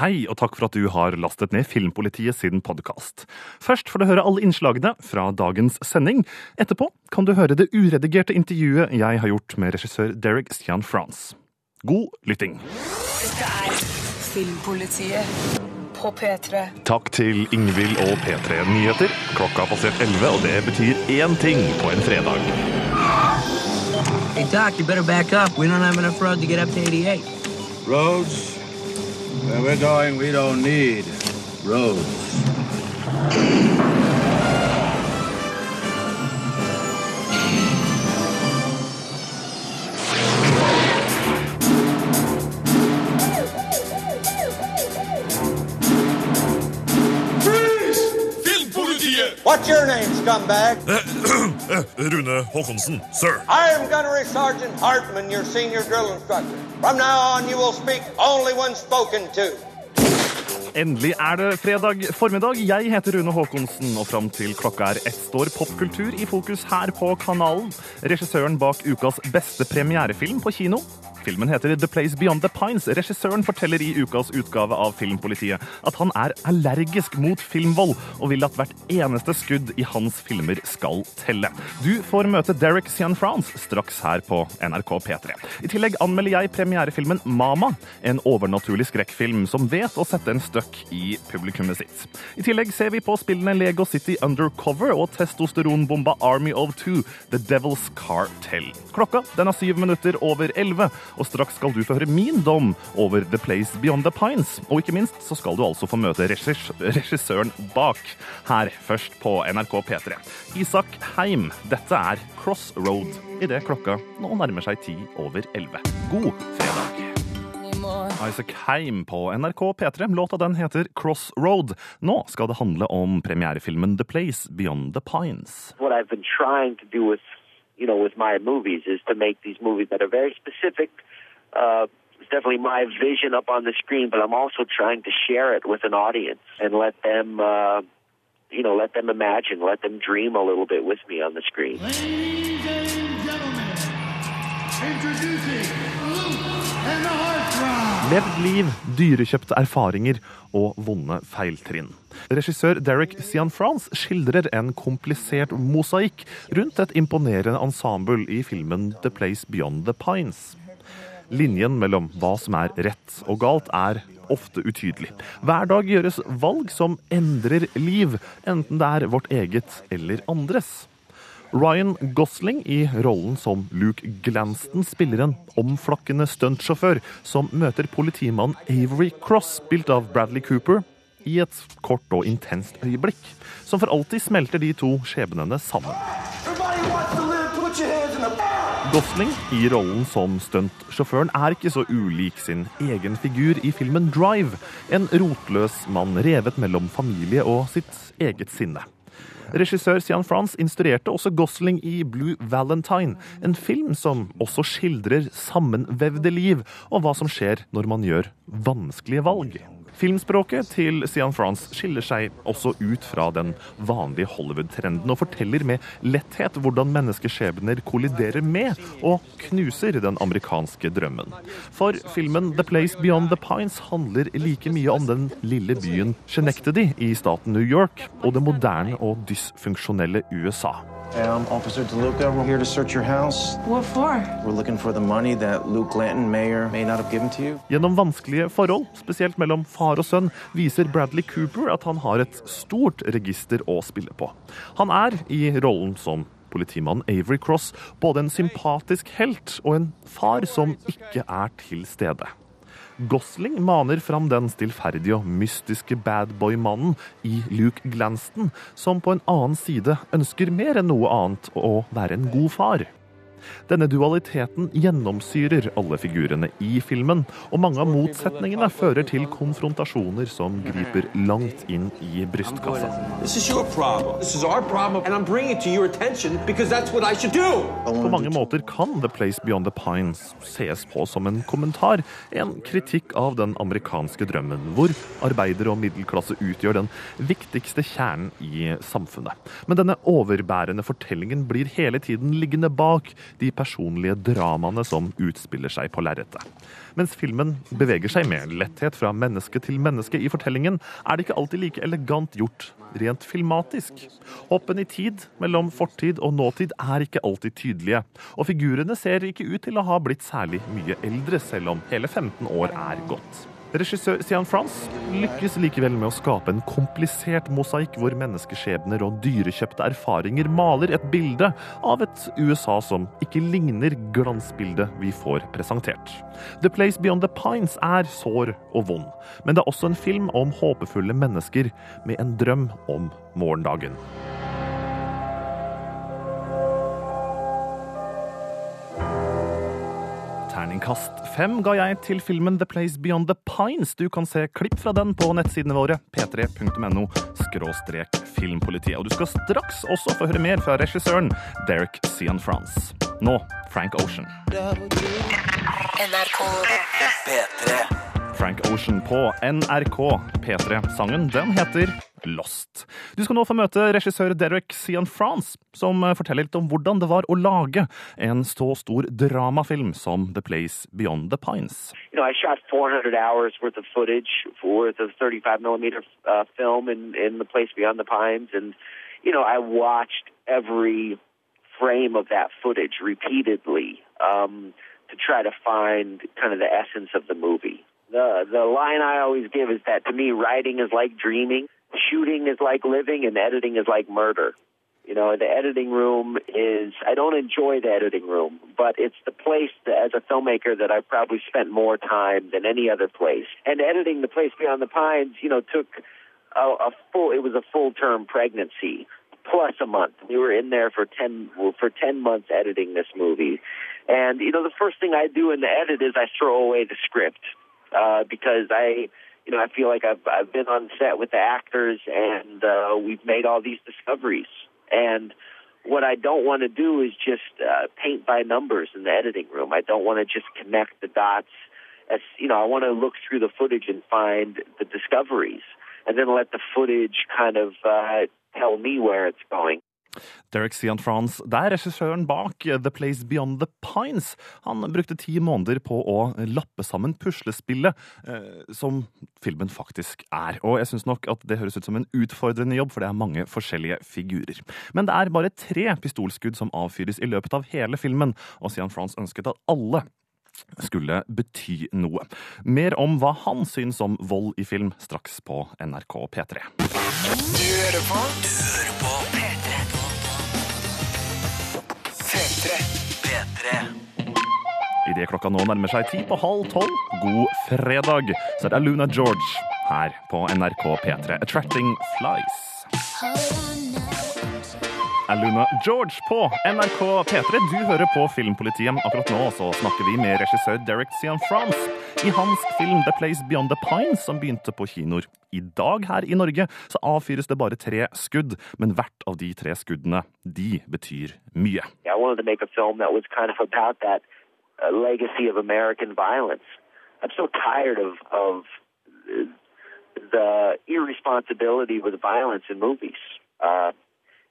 Hei, og takk for at du har lastet ned Filmpolitiet sin podkast. Først får du høre alle innslagene fra dagens sending. Etterpå kan du høre det uredigerte intervjuet jeg har gjort med regissør Derek Stian France. God lytting. Dette er Filmpolitiet på P3. Takk til Ingvild og P3 Nyheter. Klokka har passert 11, og det betyr én ting på en fredag. Hey, Doc, you better back up. We don't have enough road to get up to 88. Roads? Where we're going, we don't need roads. What's your name, scumbag? Rune Håkonsen, sir. I am Gunnery Sergeant Hartman, your senior drill instructor. From now on, you will speak only when spoken to. Endelig er det fredag formiddag. Jeg heter Rune Haakonsen, og fram til klokka er ett står popkultur i fokus her på kanalen. Regissøren bak ukas beste premierefilm på kino. Filmen heter The Place Beyond the Pines. Regissøren forteller i ukas utgave av Filmpolitiet at han er allergisk mot filmvold, og vil at hvert eneste skudd i hans filmer skal telle. Du får møte Derek Sian France straks her på NRK P3. I tillegg anmelder jeg premierefilmen Mama, en overnaturlig skrekkfilm som vet å sette en støkk i publikummet sitt. I tillegg ser vi på spillene Lego City Undercover og testosteronbomba Army of Two, The Devil's Cartel. Klokka den er syv minutter over elleve, og straks skal du få høre min dom over The Place Beyond the Pines. Og ikke minst så skal du altså få møte regissør, regissøren bak, her først på NRK P3. Isak Heim. Dette er Crossroad idet klokka nå nærmer seg ti over elleve. God fredag. Isaac Heim på NRK P3. Låta den heter Crossroad. Nå skal det handle om premierefilmen The Place Beyond the Pines. what I've been you know, with my movies is to make these movies that are very specific. Uh, it's definitely my vision up on the screen, but I'm also trying to share it with an audience and let them, uh, you know, let them imagine, let them dream a little bit with me on the screen. Ladies and gentlemen, introducing Levd liv, dyrekjøpte erfaringer og vonde feiltrinn. Regissør Derek Sian France skildrer en komplisert mosaikk rundt et imponerende ensemble i filmen The Place Beyond the Pines. Linjen mellom hva som er rett og galt, er ofte utydelig. Hver dag gjøres valg som endrer liv, enten det er vårt eget eller andres. Ryan Gosling i rollen som Luke Glanston spiller en omflakkende stuntsjåfør som møter politimannen Avery Cross, spilt av Bradley Cooper, i et kort og intenst øyeblikk, som for alltid smelter de to skjebnene sammen. Gosling i rollen som stuntsjåføren er ikke så ulik sin egen figur i filmen Drive, en rotløs mann revet mellom familie og sitt eget sinne. Regissør Sian France instruerte også Gosling i Blue Valentine, en film som også skildrer sammenvevde liv og hva som skjer når man gjør vanskelige valg. Filmspråket til Sian France skiller seg også ut fra den vanlige Hollywood-trenden og forteller med letthet hvordan menneskeskjebner kolliderer med og knuser den amerikanske drømmen. For filmen The Place Beyond the Pines handler like mye om den lille byen Schenectady i staten New York og det moderne og dysfunksjonelle USA. Um, Officer DeLuca, we're here to search your house. What for? We're looking for the money that Luke Glanton may or may not have given to you. Gjennom vanskelige forhold, spesielt mellom far og sønn, viser Bradley Cooper at han har et stort register å spille på. Han er, i rollen som politimannen Avery Cross, både en sympatisk helt og en far som ikke er til stede. Gosling maner fram den stillferdige og mystiske badboy-mannen i Luke Glanston, som på en annen side ønsker mer enn noe annet å være en god far. Denne dualiteten gjennomsyrer alle figurene i filmen, og mange av motsetningene fører til konfrontasjoner som griper langt inn i brystkassa. På mange måter kan The Place Beyond the Pines ses på som en kommentar, en kritikk av den amerikanske drømmen, hvor arbeider og middelklasse utgjør den viktigste kjernen i samfunnet. Men denne overbærende fortellingen blir hele tiden liggende bak, de personlige dramaene som utspiller seg på lerretet. Mens filmen beveger seg med letthet fra menneske til menneske i fortellingen, er det ikke alltid like elegant gjort rent filmatisk. Hoppen i tid mellom fortid og nåtid er ikke alltid tydelige, og figurene ser ikke ut til å ha blitt særlig mye eldre, selv om hele 15 år er gått. Regissør Sian France lykkes likevel med å skape en komplisert mosaikk hvor menneskeskjebner og dyrekjøpte erfaringer maler et bilde av et USA som ikke ligner glansbildet vi får presentert. The Place Beyond the Pines er sår og vond, men det er også en film om håpefulle mennesker med en drøm om morgendagen. Terningkast fem ga jeg til filmen The Place Beyond the Pines. Du kan se klipp fra den på nettsidene våre p3.no skråstrek filmpolitiet. Og du skal straks også få høre mer fra regissøren Derek Sian France. Nå Frank Ocean. NRK P3. Frank Ocean på NRK P3. Sangen den heter Lost. Du skal nå få møte regissør Derek Sian France, som forteller litt om hvordan det var å lage en så stor dramafilm som The Place Beyond the Pines. You know, I shot 400 hours worth of footage, worth of 35 millimeter uh, film in, The Place Beyond the Pines. And, you know, I frame of that footage repeatedly um, to try to find kind of the essence of the movie. The, the line I always give is that to me, writing is like dreaming, shooting is like living, and editing is like murder. You know, the editing room is, I don't enjoy the editing room, but it's the place that, as a filmmaker that I've probably spent more time than any other place. And editing The Place Beyond the Pines, you know, took a, a full, it was a full term pregnancy plus a month. We were in there for 10, for 10 months editing this movie. And, you know, the first thing I do in the edit is I throw away the script, uh, because I, you know, I feel like I've, I've been on set with the actors and, uh, we've made all these discoveries. And what I don't want to do is just uh, paint by numbers in the editing room. I don't want to just connect the dots. As you know, I want to look through the footage and find the discoveries, and then let the footage kind of uh, tell me where it's going. Derek Sian France, det er regissøren bak The Place Beyond the Pines. Han brukte ti måneder på å lappe sammen puslespillet eh, som filmen faktisk er. Og jeg syns nok at det høres ut som en utfordrende jobb, for det er mange forskjellige figurer. Men det er bare tre pistolskudd som avfyres i løpet av hele filmen, og Sian France ønsket at alle skulle bety noe. Mer om hva han syns om vold i film straks på NRK P3. Du hører på Du hører på Idet klokka nå nærmer seg ti på halv tolv, god fredag, så er det Luna George her på NRK P3. 'Attracting Flies'. Aluna George på NRK P3. Du hører på Filmpolitiet. Akkurat nå så snakker vi med regissør Derek Sian France i hans film The Place Beyond the Pines, som begynte på kinoer i dag her i Norge. Så avfyres det bare tre skudd, men hvert av de tre skuddene, de betyr mye. I legacy of American violence. I'm so tired of of the irresponsibility with violence in movies. Uh,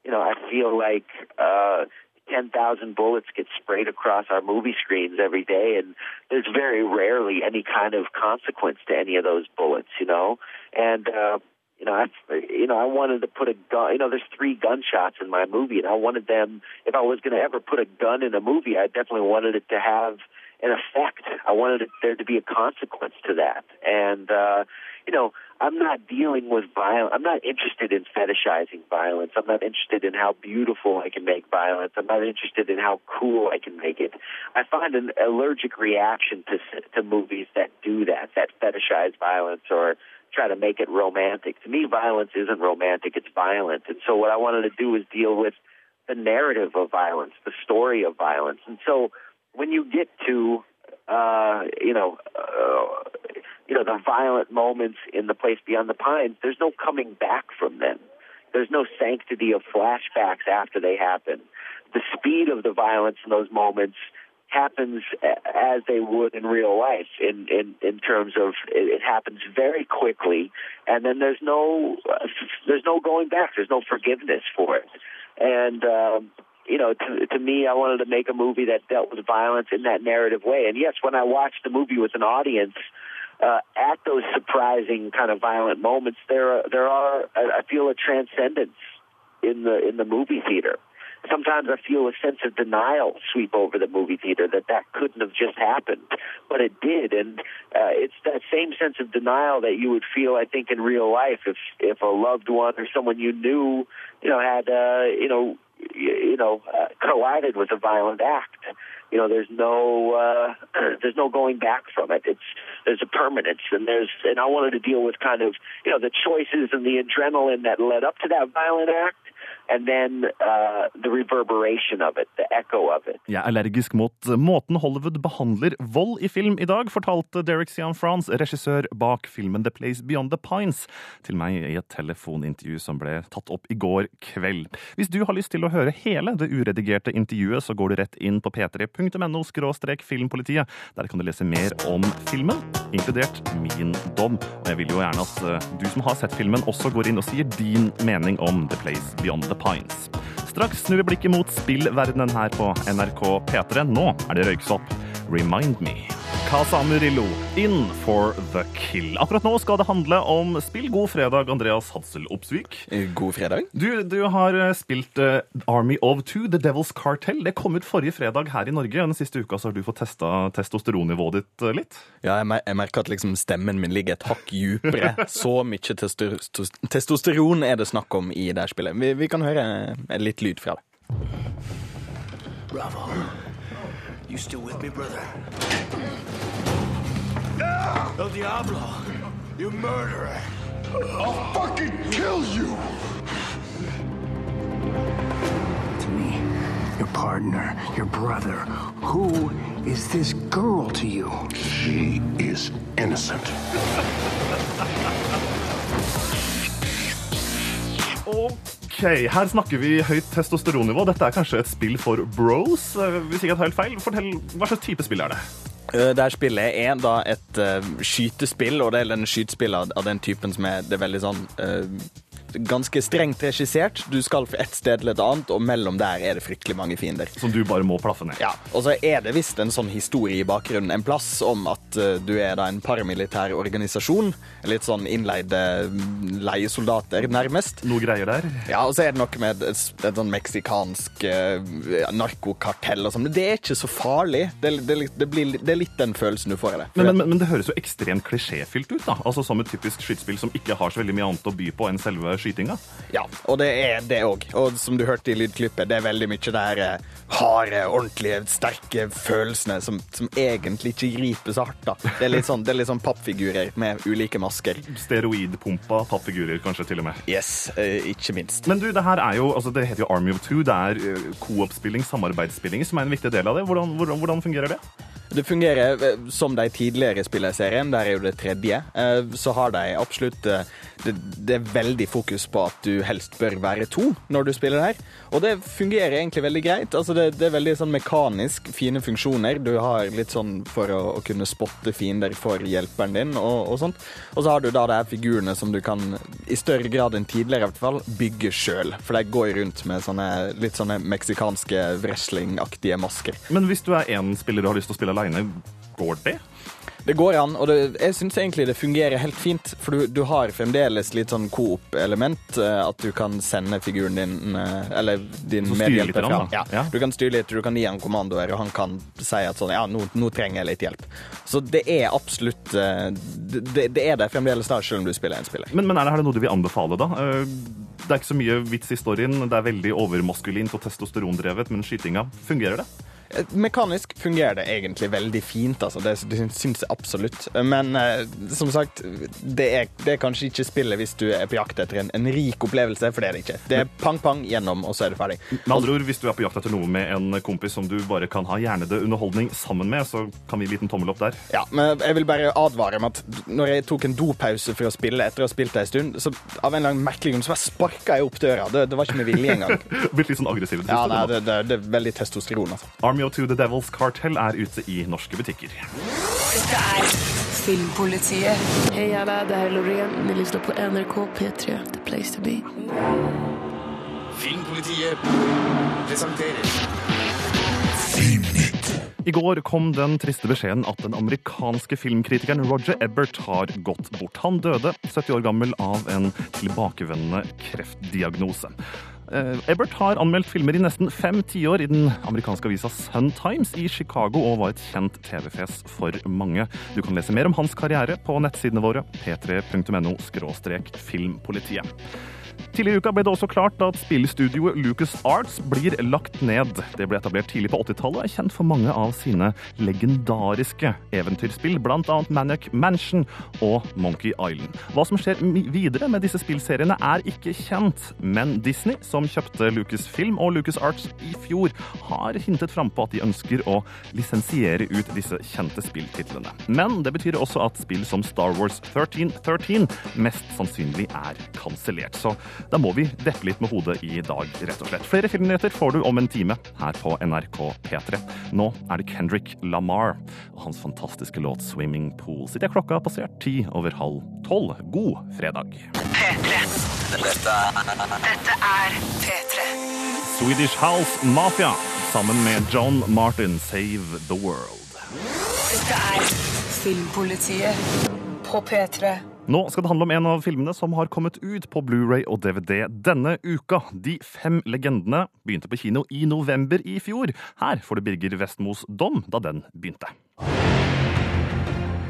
you know, I feel like uh, 10,000 bullets get sprayed across our movie screens every day, and there's very rarely any kind of consequence to any of those bullets, you know? And, uh, you know, I, you know, I wanted to put a gun. You know, there's three gunshots in my movie, and I wanted them. If I was going to ever put a gun in a movie, I definitely wanted it to have an effect. I wanted it, there to be a consequence to that. And uh, you know, I'm not dealing with violence. I'm not interested in fetishizing violence. I'm not interested in how beautiful I can make violence. I'm not interested in how cool I can make it. I find an allergic reaction to to movies that do that, that fetishize violence or try to make it romantic. To me, violence isn't romantic; it's violent. And so, what I wanted to do was deal with the narrative of violence, the story of violence. And so, when you get to uh, you know, uh, you know, the violent moments in the place beyond the pines, there's no coming back from them. There's no sanctity of flashbacks after they happen. The speed of the violence in those moments happens as they would in real life in in in terms of it, happens very quickly and then there's no there's no going back there's no forgiveness for it and um you know, to, to me, I wanted to make a movie that dealt with violence in that narrative way. And yes, when I watched the movie with an audience, uh, at those surprising kind of violent moments, there there are I feel a transcendence in the in the movie theater. Sometimes I feel a sense of denial sweep over the movie theater that that couldn't have just happened, but it did, and uh, it's that same sense of denial that you would feel, I think, in real life if if a loved one or someone you knew, you know, had uh, you know you, you know uh, collided with a violent act. You know, there's no uh, there's no going back from it. It's there's a permanence, and there's and I wanted to deal with kind of you know the choices and the adrenaline that led up to that violent act, and then uh, the reverberation of it, the echo of it. Jeg er allergisk mot måten Hollywood behandler vold i film i dag, fortalte Derek Sian France, regissør bak filmen The Place Beyond the Pines, til meg i et telefonintervju som ble tatt opp i går kveld. Hvis du har lyst til å høre hele det uredigerte intervjuet, så går du rett inn på p3.no filmpolitiet. Der kan du lese mer om filmen, inkludert min dom. Og jeg vil jo gjerne at eh, du som har sett filmen, også går inn og sier din mening om The Place Beyond the Pines. Straks snur vi blikket mot spillverdenen her på NRK P3. Nå er det røyksopp. Remind Me. Casa Murillo, In for the Kill. Akkurat nå skal det handle om spill. God fredag, Andreas Hadsel Opsvik. God fredag. Du, du har eh, spilt uh, Army of Two, The Devil's Cartel. Det kom ut forrige fredag her i Norge. Den siste uka så har du fått testa testosteronnivået ditt uh, litt. Ja, jeg, mer jeg, merker at liksom stemmen min ligger et hakk dypere. Så mye testo testosteron er det snakk om i det spillet. Vi, vi kan høre litt lyd fra det. Bravo. You still with me, brother? El Diablo, you murderer. I'll fucking kill you! To me, your partner, your brother. Who is this girl to you? She is innocent. Oh, Ok, her snakker vi høyt testosteronnivå. Dette er kanskje et spill for bros, eh, hvis ikke jeg tar helt feil. Fortell, Hva slags type spill er det? Det her spillet er da et uh, skytespill, og det er en skytespill av, den typen som er, er veldig sånn uh, ganske strengt regissert. Du skal fra et sted til et annet, og mellom der er det fryktelig mange fiender. Som du bare må plaffe ned? Ja. Og så er det visst en sånn historie i bakgrunnen en plass om at uh, du er da en paramilitær organisasjon. Litt sånn innleide leiesoldater, nærmest. Noe greier der? Ja, og så er det noe med et, et sånn meksikansk uh, narkokartell og sånn. Men det er ikke så farlig. Det, det, det, blir, det, er litt den følelsen du får av det. Men, men, men, det høres jo ekstremt klisjéfylt ut, da. Altså Som et typisk skytespill som ikke har så veldig mye annet å by på enn selve skytinga. Ja, og det er det òg. Og som du hørte i lydklippet, det er veldig mye det her eh, harde, ordentlige, sterke følelsene som, som, egentlig ikke griper så hardt. da. Det er litt sånn, det er litt sånn pappfigurer med ulike masker. Steroidpumpa pappfigurer, kanskje, til og med. Yes, eh, ikke minst. Men du, det her er jo, altså det heter jo Army of Two. Det er uh, co-op-spilling, samarbeidsspilling, som er en viktig del av det. Hvordan, hvordan, hvordan fungerer det? Det fungerer eh, som de tidligere spiller i serien, Der er jo det tredje. Eh, så har de absolutt det, det, er veldig fokus på at du helst bør være to når du spiller her. Og det fungerer egentlig veldig greit. Altså det, det, er veldig sånn mekanisk fine funksjoner. Du har litt sånn for å, å kunne spotte fiender for hjelperen din og, og, sånt. Og så har du da de her figurene som du kan, i større grad enn tidligere i hvert fall, bygge sjøl. For de går rundt med sånne litt sånne meksikanske wrestlingaktige masker. Men hvis du er én spiller og har lyst til å spille aleine, går det? Det går an, og det, jeg syns egentlig det fungerer helt fint. For du, du har fremdeles litt sånn coop-element. Eh, at du kan sende figuren din eh, Eller din medhjelper fra. Ja, ja. Du kan styre litt, du kan gi han kommandoer, og han kan si at sånn Ja, nå, nå trenger jeg litt hjelp. Så det er absolutt eh, Det, det er det fremdeles, da, selv om du spiller en spiller. Men, men er det, her noe du vil anbefale, da? Det er ikke så mye vits i storyen. Det er veldig overmaskulint og testosterondrevet, men skytinga, fungerer det? Mekanisk fungerer det egentlig veldig fint, altså. Det, det syns jeg absolutt. Men eh, som sagt, det er, det er, kanskje ikke spillet hvis du er på jakt etter en, en, rik opplevelse, for det er det ikke. Det er pang-pang gjennom, og så er det ferdig. Med andre ord, hvis du er på jakt etter noe med en kompis som du bare kan ha hjernede underholdning sammen med, så kan vi gi en liten tommel opp der. Ja, men jeg vil bare advare om at når jeg tok en dopause for å spille etter å ha spilt en stund, så av en eller annen merkelig grunn så bare sparka jeg opp døra. Det, det var ikke med vilje engang. Blitt litt sånn aggressiv? Ja, nei, det, det, det, er veldig testosteron, altså. Army «To Two The Devil's Cartel er ute i norske butikker. Dette er Filmpolitiet. Hei alle. det er är Loreen. Ni lytter på NRK P3, The Place To Be. Filmpolitiet presenterer I går kom den triste beskjeden at den amerikanske filmkritikeren Roger Ebert har gått bort. Han døde 70 år gammel av en tilbakevendende kreftdiagnose. Eh, Ebert har anmeldt filmer i nesten fem tiår i den amerikanske avisa Sun Times i Chicago og var et kjent TV-fjes for mange. Du kan lese mer om hans karriere på nettsidene våre p3.no filmpolitiet. Tidligere i uka ble det også klart at spillstudioet Lucas Arts blir lagt ned. Det ble etablert tidlig på 80-tallet og er kjent for mange av sine legendariske eventyrspill, bl.a. Maniac Mansion og Monkey Island. Hva som skjer videre med disse spillseriene er ikke kjent, men Disney, som kjøpte Lucasfilm og Lucas Arts i fjor, har hintet frampå at de ønsker å lisensiere ut disse kjente spilltitlene. Men det betyr også at spill som Star Wars 1313 mest sannsynlig er kansellert. Så da må vi deppe litt med hodet i dag, rett og slett. Flere filmnyheter får du om en time her på NRK P3. Nå er det Kendrick Lamar og hans fantastiske låt 'Swimming Pool'. Sitter klokka har passert ti over halv tolv. God fredag. P3. Dette, Dette er P3. Swedish House Mafia sammen med John Martin, 'Save the World'. Dette er Filmpolitiet på P3. Nå skal det handle om en av filmene som har kommet ut på Blu-ray og DVD denne uka. De fem legendene begynte på kino i november i fjor. Her får du Birger Vestmos dom da den begynte.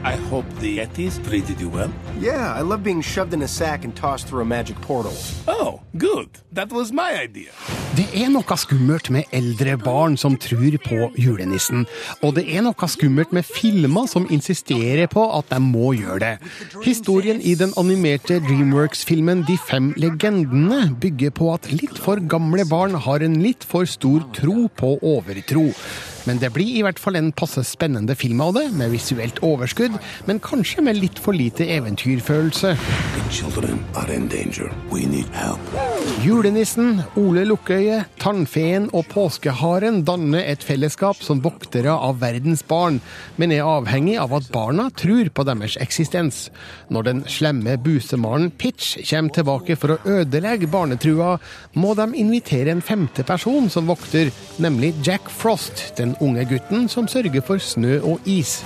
I hope the Yetis treated you well. Yeah, I love being shoved in a sack and tossed through a magic portal. Oh, good. That was my idea. Det er noe skummelt med eldre barn som tror på julenissen. Og det er noe skummelt med filmer som insisterer på at de må gjøre det. Historien i den animerte Dreamworks-filmen De fem legendene bygger på at litt for gamle barn har en litt for stor tro på overtro. Men det blir i hvert fall en passe spennende film av det, med visuelt overskudd, men kanskje med litt for lite eventyrfølelse. Julenissen, Ole Lukkøye, Tannfeen og Påskeharen danner et fellesskap som voktere av verdens barn, men er avhengig av at barna tror på deres eksistens. Når den slemme busemaren Pitch kommer tilbake for å ødelegge barnetrua, må de invitere en femte person som vokter, nemlig Jack Frost, den unge gutten som sørger for snø og is.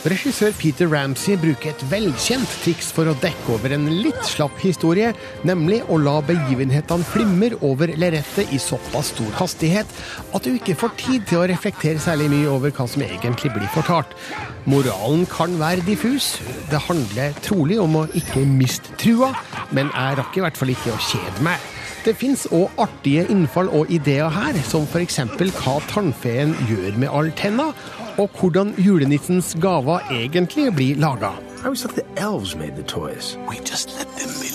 Regissør Peter Ramsey bruker et velkjent triks for å dekke over en litt slapp historie, nemlig å la begivenhetene flimre over lerretet i såpass stor hastighet at du ikke får tid til å reflektere særlig mye over hva som egentlig blir fortalt. Moralen kan være diffus. Det handler trolig om å ikke miste trua, men jeg rakk i hvert fall ikke å kjede meg. Det fins òg artige innfall og ideer her, som f.eks. hva tannfeen gjør med all tenna, og hvordan julenissens gaver egentlig blir laga. I always thought the elves made the toys. We just let them that.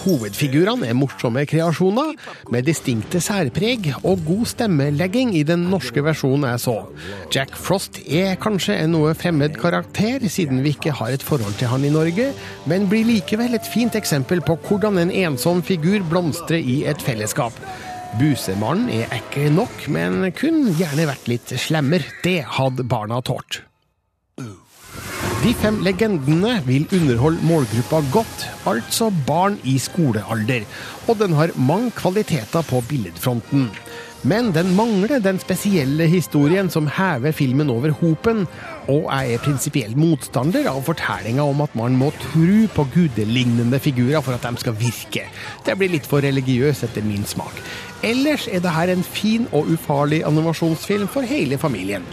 Hovedfigurene er morsomme kreasjoner, med distinkte særpreg og god stemmelegging i den norske versjonen jeg så. Jack Frost er kanskje en noe fremmed karakter, siden vi ikke har et forhold til han i Norge, men blir likevel et fint eksempel på hvordan en ensom figur blomstrer i et fellesskap. Busemannen er ekkel nok, men kunne gjerne vært litt slemmer. Det hadde barna tålt. De fem legendene vil underholde målgruppa godt, altså barn i skolealder, og den har mange kvaliteter på billedfronten. Men den mangler den spesielle historien som hever filmen over hopen, og jeg er prinsipiell motstander av fortellinga om at man må tro på gudelignende figurer for at de skal virke. Det blir litt for religiøst etter min smak. Ellers er det her en fin og ufarlig animasjonsfilm for hele familien.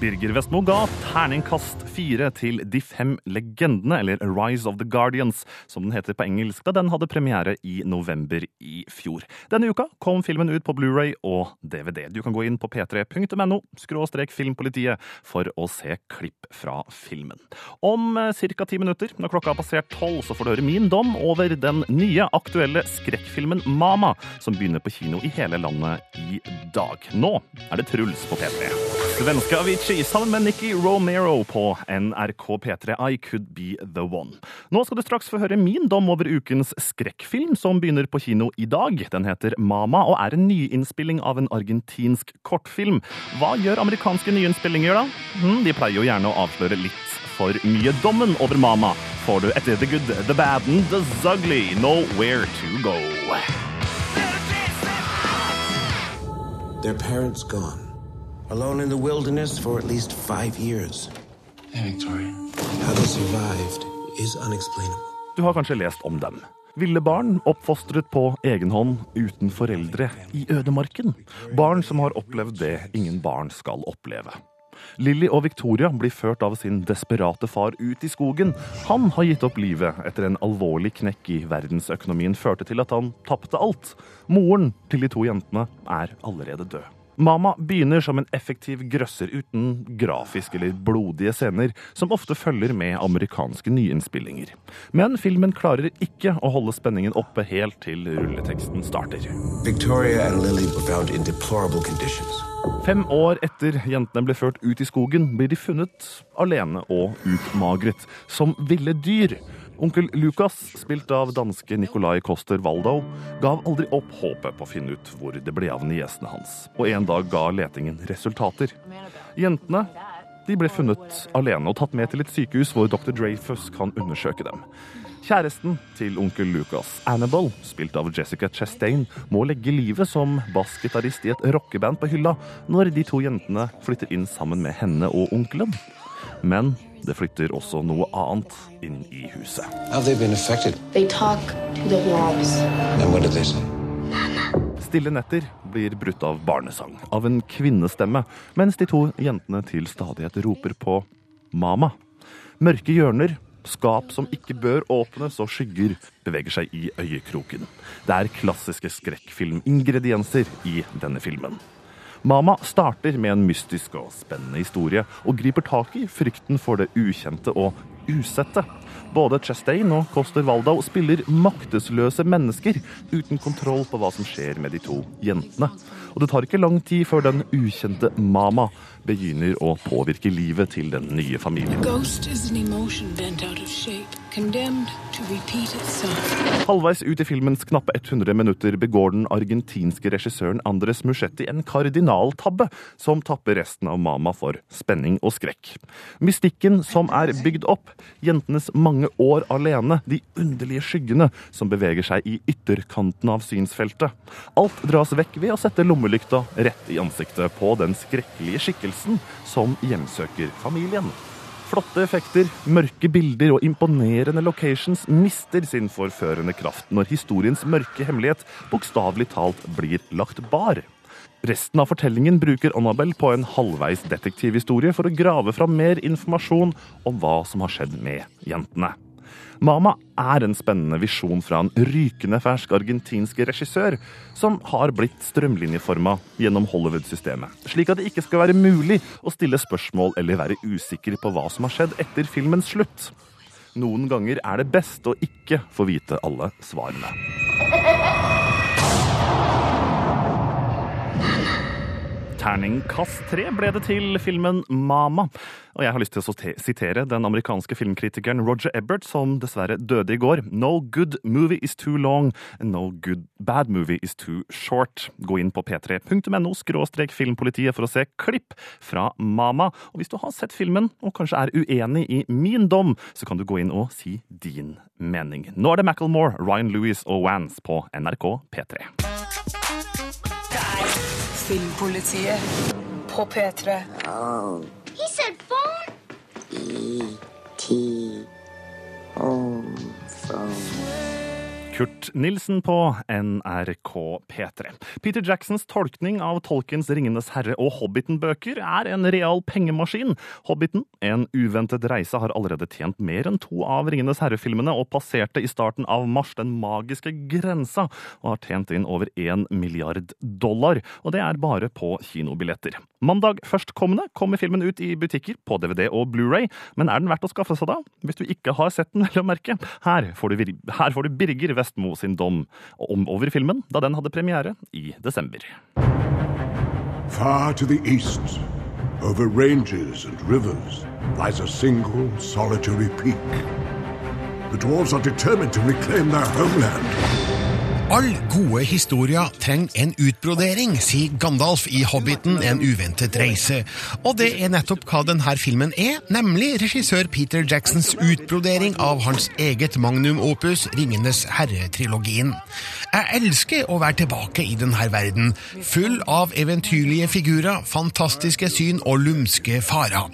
Birger Vestmo ga terningkast fire til De fem legendene, eller Rise of the Guardians, som den heter på engelsk, da den hadde premiere i november i fjor. Denne uka kom filmen ut på Blu-ray og DVD. Du kan gå inn på p3.no skråstrek filmpolitiet for å se klipp fra filmen. Om ca. ti minutter, når klokka har passert tolv, så får du høre min dom over den nye, aktuelle skrekkfilmen Mama, som begynner på kino i hele landet i dag. Nå er det Truls på P3. Svenske Avicii Avicii sammen med Nikki Romero på NRK P3 I Could Be The One. Nå skal du straks få høre min dom over ukens skrekkfilm, som begynner på kino i dag. Den heter Mama og er en nyinnspilling av en argentinsk kortfilm. Hva gjør amerikanske nyinnspillinger, da? Hm, de pleier jo gjerne å avsløre litt for mye. Dommen over Mama får du etter The Good, The Bad and The Zugly. Nowhere to go. Their parents gone. Alone in the wilderness for at least five years. Hey, Victoria. How they survived is unexplainable. Du har kanskje lest om dem. Ville barn oppfostret på egen hånd uten foreldre i ødemarken. Barn som har opplevd det ingen barn skal oppleve. Lilly og Victoria blir ført av sin desperate far ut i skogen. Han har gitt opp livet etter en alvorlig knekk i verdensøkonomien førte til at han tapte alt. Moren til de to jentene er allerede død. Mama begynner som en effektiv grøsser uten grafiske eller blodige scener, som ofte følger med amerikanske nyinnspillinger. Men filmen klarer ikke å holde spenningen oppe helt til rulleteksten starter. Victoria and Lily were found in deplorable conditions. Fem år etter jentene ble ført ut i skogen, blir de funnet alene og utmagret, som ville dyr. Onkel Lukas, spilt av danske Nicolai Koster Waldau, gav aldri opp håpet på å finne ut hvor det ble av niesene hans, og en dag ga letingen resultater. Jentene de ble funnet alene og tatt med til et sykehus hvor dr. Dreyfus kan undersøke dem. Kjæresten til onkel Lucas, Annabelle, spilt av Jessica Chastain, må legge livet som bassgitarist i et rockeband på hylla når de to jentene flytter inn sammen med henne og onkelen. Men det flytter også noe annet inn i huset. Have they been affected? They talk to the walls. And what did they say? Stille netter blir brutt av barnesang, av en kvinnestemme, mens de to jentene til stadighet roper på mama. Mørke hjørner, skap som ikke bør åpnes, og skygger beveger seg i øyekroken. Det er klassiske skrekkfilmingredienser i denne filmen. Mama starter med en mystisk og spennende historie, og griper tak i frykten for det ukjente og usette. Både Chastain og Coster Waldau spiller maktesløse mennesker uten kontroll på hva som skjer med de to jentene. Og det tar ikke lang tid før den ukjente Mama begynner å påvirke livet til den nye familien. Halvveis ut i filmens knappe 100 minutter begår den argentinske regissøren Andres Muschetti en kardinaltabbe som tapper resten av Mama for spenning og skrekk. Mystikken som er bygd opp, jentenes mange år alene, de underlige skyggene som beveger seg i ytterkanten av synsfeltet. Alt dras vekk ved å sette lommelykta rett i ansiktet på den skrekkelige skikkelsen som hjemsøker familien. Flotte effekter, mørke bilder og imponerende locations mister sin forførende kraft når historiens mørke hemmelighet bokstavelig talt blir lagt bar. Resten av fortellingen bruker Annabelle på en halvveis detektivhistorie for å grave fram mer informasjon om hva som har skjedd med jentene. Mama er en spennende visjon fra en rykende fersk argentinsk regissør som har blitt strømlinjeforma gjennom Hollywood-systemet, slik at det ikke skal være mulig å stille spørsmål eller være usikker på hva som har skjedd etter filmens slutt. Noen ganger er det best å ikke få vite alle svarene. Terningkast tre ble det til filmen Mama. Og jeg har lyst til å sitere den amerikanske filmkritikeren Roger Ebert, som dessverre døde i går. No good movie is too long, and no good bad movie is too short. Gå inn på p3.no skråstrek filmpolitiet for å se klipp fra Mama. Og hvis du har sett filmen og kanskje er uenig i min dom, så kan du gå inn og si din mening. Nå er det Macclemore, Ryan Lewis og Wans på NRK P3. Filmpolitiet på P3. He said phone? E-T. Home phone. Kurt Nilsen på NRK P3. Peter Jacksons tolkning av Tolkens Ringenes herre og Hobbiten-bøker er en real pengemaskin. Hobbiten, en uventet reise, har allerede tjent mer enn to av Ringenes herre-filmene og passerte i starten av mars den magiske grensa og har tjent inn over én milliard dollar. Og det er bare på kinobilletter. Mandag førstkommende kommer filmen ut i butikker på DVD og Blu-ray, men er den verdt å skaffe seg da? Hvis du ikke har sett den, vel å merke. Her får du, her får du Birger Vestmo sin dom om over filmen da den hadde premiere i desember. Far to the east, Over ranges and rivers lies a single solitary peak. The dwarves are determined to reclaim their homeland. All gode historier trenger en utbrodering, sier Gandalf i Hobbiten En uventet reise. Og det er nettopp hva denne filmen er, nemlig regissør Peter Jacksons utbrodering av hans eget magnum opus Ringenes herre-trilogien. Jeg elsker å være tilbake i denne verden, full av eventyrlige figurer, fantastiske syn og lumske farer.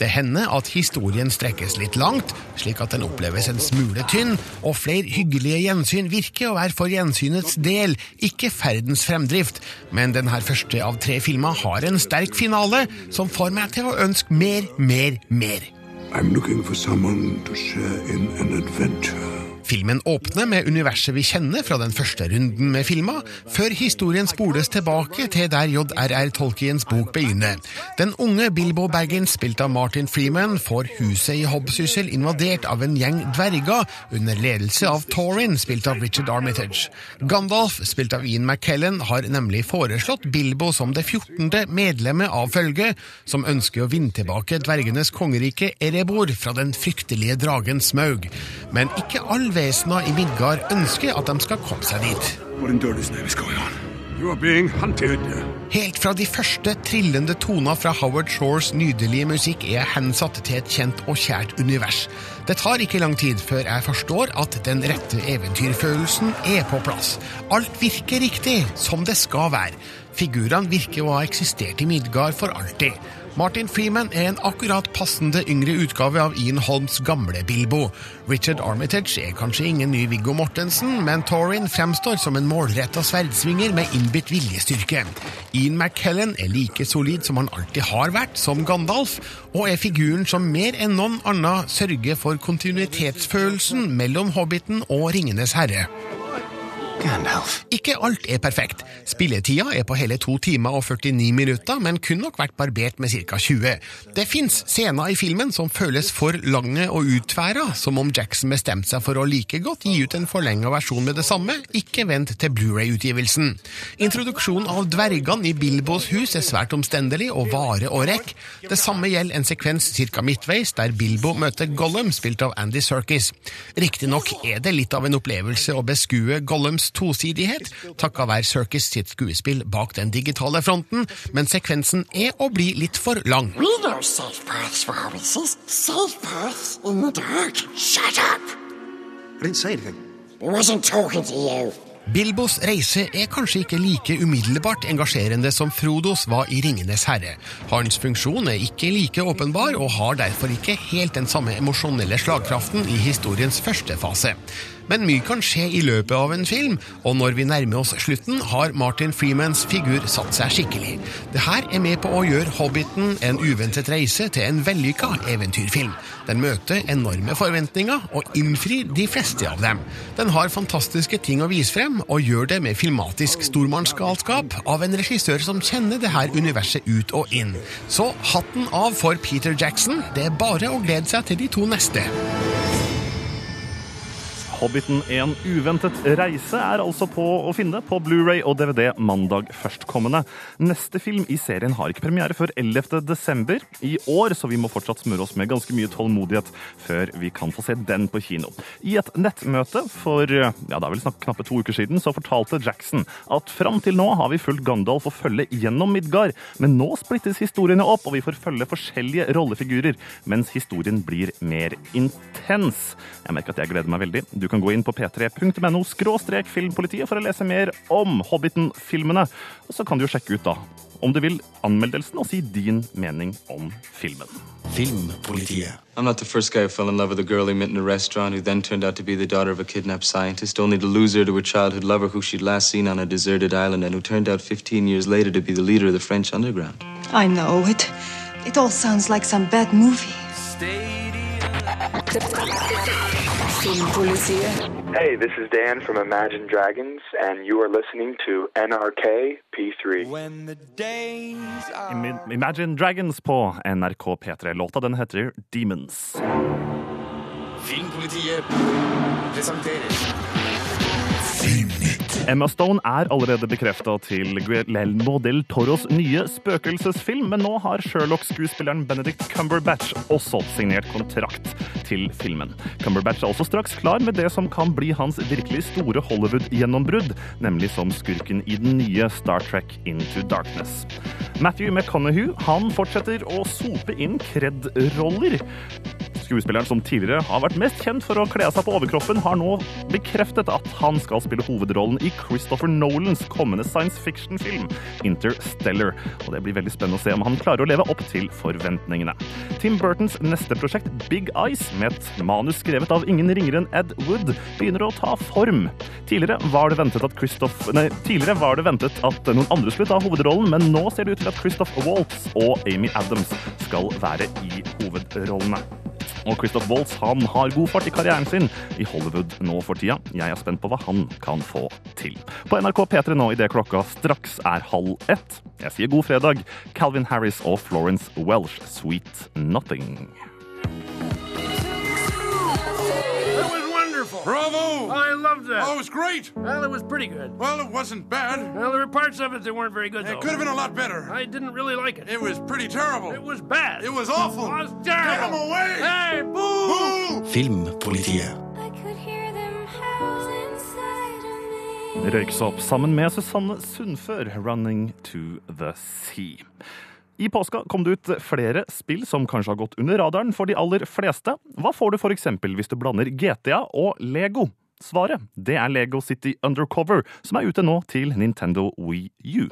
Det hender at historien strekkes litt langt, slik at den oppleves en smule tynn, og flere hyggelige gjensyn virker å være for gjensynets del, ikke ferdens fremdrift. Men denne første av tre filmer har en sterk finale, som får meg til å ønske mer, mer, mer. I'm looking for someone to share in an adventure. Filmen åpner med universet vi kjenner fra den første runden med filmer, før historien spoles tilbake til der J.R.R. Tolkiens bok begynner. Den unge Bilbo Baggins, spilt av Martin Freeman, får huset i Hobbsyssel invadert av en gjeng dverger under ledelse av Torin, spilt av Richard Armitage. Gandalf, spilt av Ian McKellen, har nemlig foreslått Bilbo som det 14. medlemmet av følget, som ønsker å vinne tilbake dvergenes kongerike Erebor fra den fryktelige dragen Smaug. Men ikke all vesener i Midgard ønsker at de skal komme seg dit. Helt fra de første trillende toner fra Howard Shores nydelige musikk er jeg hensatt til et kjent og kjært univers. Det tar ikke lang tid før jeg forstår at den rette eventyrfølelsen er på plass. Alt virker riktig, som det skal være. Figurene virker å ha eksistert i Midgard for alltid. Martin Freeman er en akkurat passende yngre utgave av Ian Holms gamle Bilbo. Richard Armitage er kanskje ingen ny Viggo Mortensen, men Torin fremstår som en målretta sverdsvinger med innbitt viljestyrke. Ian McKellen er like solid som han alltid har vært, som Gandalf, og er figuren som mer enn noen annen sørger for kontinuitetsfølelsen mellom Hobbiten og Ringenes herre. Gandalf. Ikke alt er perfekt. Spilletida er på hele to timer og 49 minutter, men kunne nok vært barbert med ca. 20. Det fins scener i filmen som føles for lange og utværa, som om Jackson bestemte seg for å like godt gi ut en forlenga versjon med det samme, ikke vent til Blu-ray-utgivelsen. Introduksjonen av dvergene i Bilbos hus er svært omstendelig og varer og rekk. Det samme gjelder en sekvens ca. midtveis, der Bilbo møter Gollum, spilt av Andy Serkis. Riktignok er det litt av en opplevelse å beskue Gollums tosidighet, takka være Circus sitt skuespill bak den digitale fronten, men sekvensen er å bli litt for lang. We know safe paths for hobbyists. Safe paths in the dark. Shut up! I didn't say anything. I wasn't talking to you. Bilbos reise er kanskje ikke like umiddelbart engasjerende som Frodos var i Ringenes herre. Hans funksjon er ikke like åpenbar, og har derfor ikke helt den samme emosjonelle slagkraften i historiens første fase. Men mye kan skje i løpet av en film, og når vi nærmer oss slutten, har Martin Freemans figur satt seg skikkelig. Det her er med på å gjøre Hobbiten en uventet reise til en vellykka eventyrfilm. Den møter enorme forventninger og innfrir de fleste av dem. Den har fantastiske ting å vise frem, og gjør det med filmatisk stormannsgalskap av en regissør som kjenner det her universet ut og inn. Så hatten av for Peter Jackson. Det er bare å glede seg til de to neste. Hobbiten en uventet reise er altså på å finne på Blu-ray og DVD mandag førstkommende. Neste film i serien har ikke premiere før 11. desember i år, så vi må fortsatt smøre oss med ganske mye tålmodighet før vi kan få se den på kino. I et nettmøte for ja, det er vel snakk knappe to uker siden så fortalte Jackson at fram til nå har vi fulgt Gandalf og følge gjennom Midgard, men nå splittes historiene opp, og vi får følge forskjellige rollefigurer, mens historien blir mer intens. Jeg merker at jeg gleder meg veldig. Du kan gå inn på p3.no skråstrek filmpolitiet for å lese mer om Hobbiten-filmene. Og så kan du jo sjekke ut, da, om du vil, anmeldelsen og si din mening om filmen. Filmpolitiet. I'm not the first guy who fell in love with a girl he met in a restaurant who then turned out to be the daughter of a kidnapped scientist, only to lose her to a childhood lover who she'd last seen on a deserted island and who turned out 15 years later to be the leader of the French underground. I know it. It all sounds like some bad movie. Filmpolitiet. Hey, this is Dan from Imagine Dragons, and you are listening to NRK P3. Are... Imagine Dragons på NRK P3. Låta den heter Demons. Filmpolitiet presenterer Filmnytt. Emma Stone er allerede bekrefta til Guillermo del Toros nye spøkelsesfilm, men nå har Sherlock-skuespilleren Benedict Cumberbatch også signert kontrakt til filmen. Cumberbatch er også straks klar med det som kan bli hans virkelig store Hollywood-gjennombrudd, nemlig som skurken i den nye Star Trek Into Darkness. Matthew McConaughey han fortsetter å sope inn kred-roller. Skuespilleren som tidligere har vært mest kjent for å kle av seg på overkroppen, har nå bekreftet at han skal spille hovedrollen i Christopher Nolans kommende science fiction-film Interstellar. Og Det blir veldig spennende å se om han klarer å leve opp til forventningene. Tim Burtons neste prosjekt, Big Eyes, med et manus skrevet av ingen ringere enn Ed Wood, begynner å ta form. Tidligere var det ventet at, Christoph, nei, tidligere var det ventet at noen andre skulle ta hovedrollen, men nå ser det ut til at Christoph Waltz og Amy Adams skal være i hovedrollene. Og Christoph Waltz han har god fart i karrieren sin i Hollywood nå for tida. Jeg er spent på hva han kan få til. På NRK P3 nå idet klokka straks er halv ett. Jeg sier god fredag, Calvin Harris og Florence Welsh, Sweet Nothing. Bravo! I loved that. Oh, it was great. Well, it was pretty good. Well, it wasn't bad. Well, there were parts of it that weren't very good, It though. could have been a lot better. I didn't really like it. It was pretty terrible. It was bad. It was awful. It was terrible. Get him away! Hey, boo! Filmpolitiet. Røyksopp sammen med Susanne Sundfør, 'Running to the Sea'. I påska kom det ut flere spill som kanskje har gått under radaren for de aller fleste. Hva får du f.eks. hvis du blander GTA og Lego? Svaret det er Lego City Undercover, som er ute nå til Nintendo Wii U.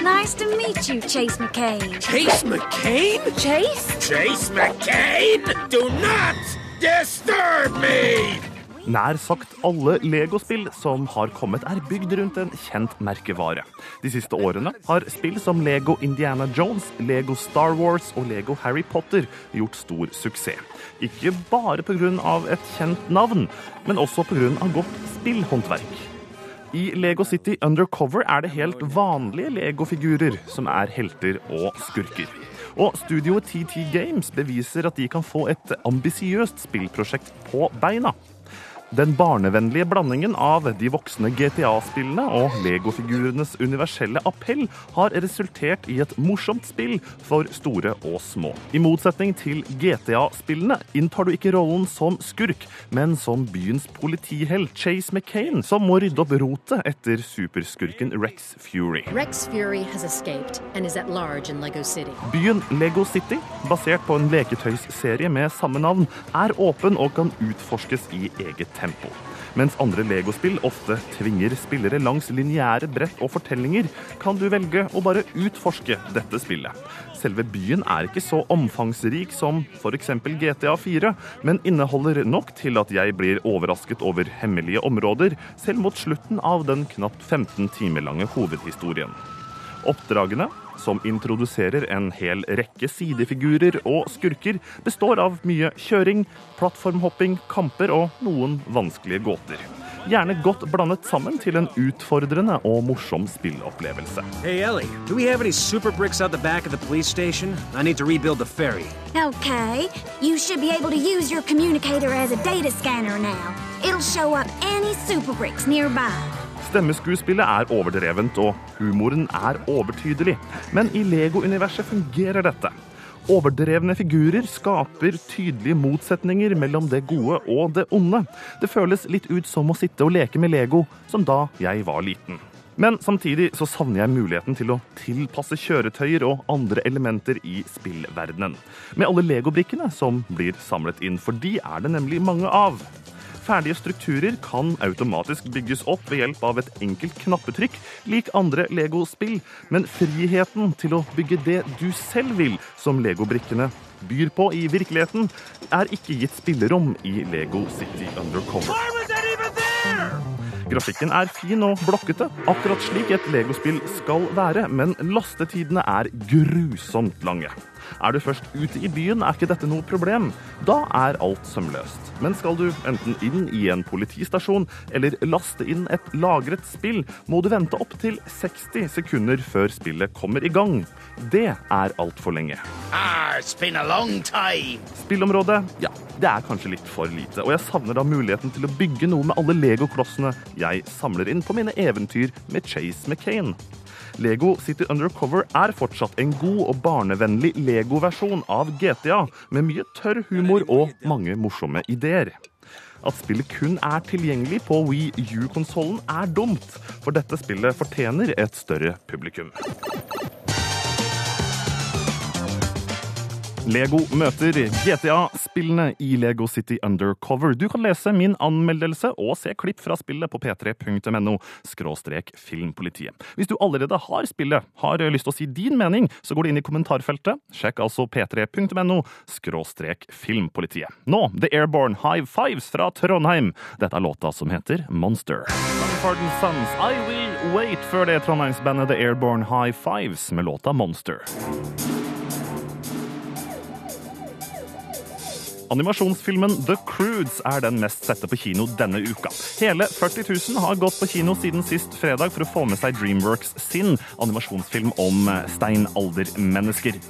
Nice to meet you, Chase McCain. Chase McCain? Chase? Chase McCain? Do not disturb me! Nær sagt alle Lego-spill som har kommet, er bygd rundt en kjent merkevare. De siste årene har spill som Lego Indiana Jones, Lego Star Wars og Lego Harry Potter gjort stor suksess. Ikke bare pga. et kjent navn, men også pga. godt spillhåndverk. I Lego City Undercover er det helt vanlige Lego-figurer som er helter og skurker. Og studioet TT Games beviser at de kan få et ambisiøst spillprosjekt på beina. Den barnevennlige blandingen av de voksne GTA-spillene og Lego-figurenes universelle appell har resultert i et morsomt spill for store og små. I motsetning til GTA-spillene inntar du ikke rollen som skurk, men som byens politihelt Chase McCain, som må rydde opp rotet etter superskurken Rex Fury. Rex Fury has escaped and is at large in Lego City. Byen Lego City, basert på en leketøysserie med samme navn, er åpen og kan utforskes i eget tempo. Mens andre Lego-spill ofte tvinger spillere langs lineære brett og fortellinger, kan du velge å bare utforske dette spillet. Selve byen er ikke så omfangsrik som f.eks. GTA 4, men inneholder nok til at jeg blir overrasket over hemmelige områder, selv mot slutten av den knapt 15 timer lange hovedhistorien. Oppdragene, som introduserer en hel rekke sidefigurer og skurker, består av mye kjøring, plattformhopping, kamper og noen vanskelige gåter. Gjerne godt blandet sammen til en utfordrende og morsom spillopplevelse. Hey, Ellie, do we have any super bricks out the back of the police station? I need to rebuild the ferry. Okay, you should be able to use your communicator as a data scanner now. It'll show up any super bricks nearby. Stemmeskuespillet er overdrevent, og humoren er overtydelig. Men i Lego-universet fungerer dette. Overdrevne figurer skaper tydelige motsetninger mellom det gode og det onde. Det føles litt ut som å sitte og leke med Lego, som da jeg var liten. Men samtidig så savner jeg muligheten til å tilpasse kjøretøyer og andre elementer i spillverdenen. Med alle legobrikkene som blir samlet inn, for de er det nemlig mange av. Ferdige strukturer kan automatisk bygges opp ved hjelp av et enkelt knappetrykk, lik andre Lego-spill, men friheten til å bygge det du selv vil, som Lego-brikkene byr på i virkeligheten, er ikke gitt spillerom i Lego City Undercover. Grafikken er fin og blokkete, akkurat slik et Lego-spill skal være, men lastetidene er grusomt lange. Er du først ute i byen, er ikke dette noe problem. Da er alt sømløst. Men skal du enten inn i en politistasjon eller laste inn et lagret spill, må du vente opptil 60 sekunder før spillet kommer i gang. Det er altfor lenge. Ah. Spillområdet, ja, det er kanskje litt for lite, og jeg savner da muligheten til å bygge noe med alle legoklossene jeg samler inn på mine eventyr med Chase McCain. Lego City Undercover er fortsatt en god og barnevennlig Lego-versjon av GTA, med mye tørr humor og mange morsomme ideer. At spillet kun er tilgjengelig på Wii U-konsollen er dumt, for dette spillet fortjener et større publikum. Lego møter GTA-spillene i Lego City Undercover. Du kan lese min anmeldelse og se klipp fra spillet på p3.no skråstrek filmpolitiet. Hvis du allerede har spillet, har lyst til å si din mening, så går du inn i kommentarfeltet. Sjekk altså p3.no skråstrek filmpolitiet. Nå The Airborne High Fives fra Trondheim. Dette er låta som heter Monster. Pardon Sons, I Will Wait, før det trondheimsbandet The Airborne High Fives med låta Monster. Animasjonsfilmen The Croods er den mest sette på kino denne uka. Hele 40 000 har gått på kino siden sist fredag for å få med seg Dreamworks sin animasjonsfilm om steinaldermennesker.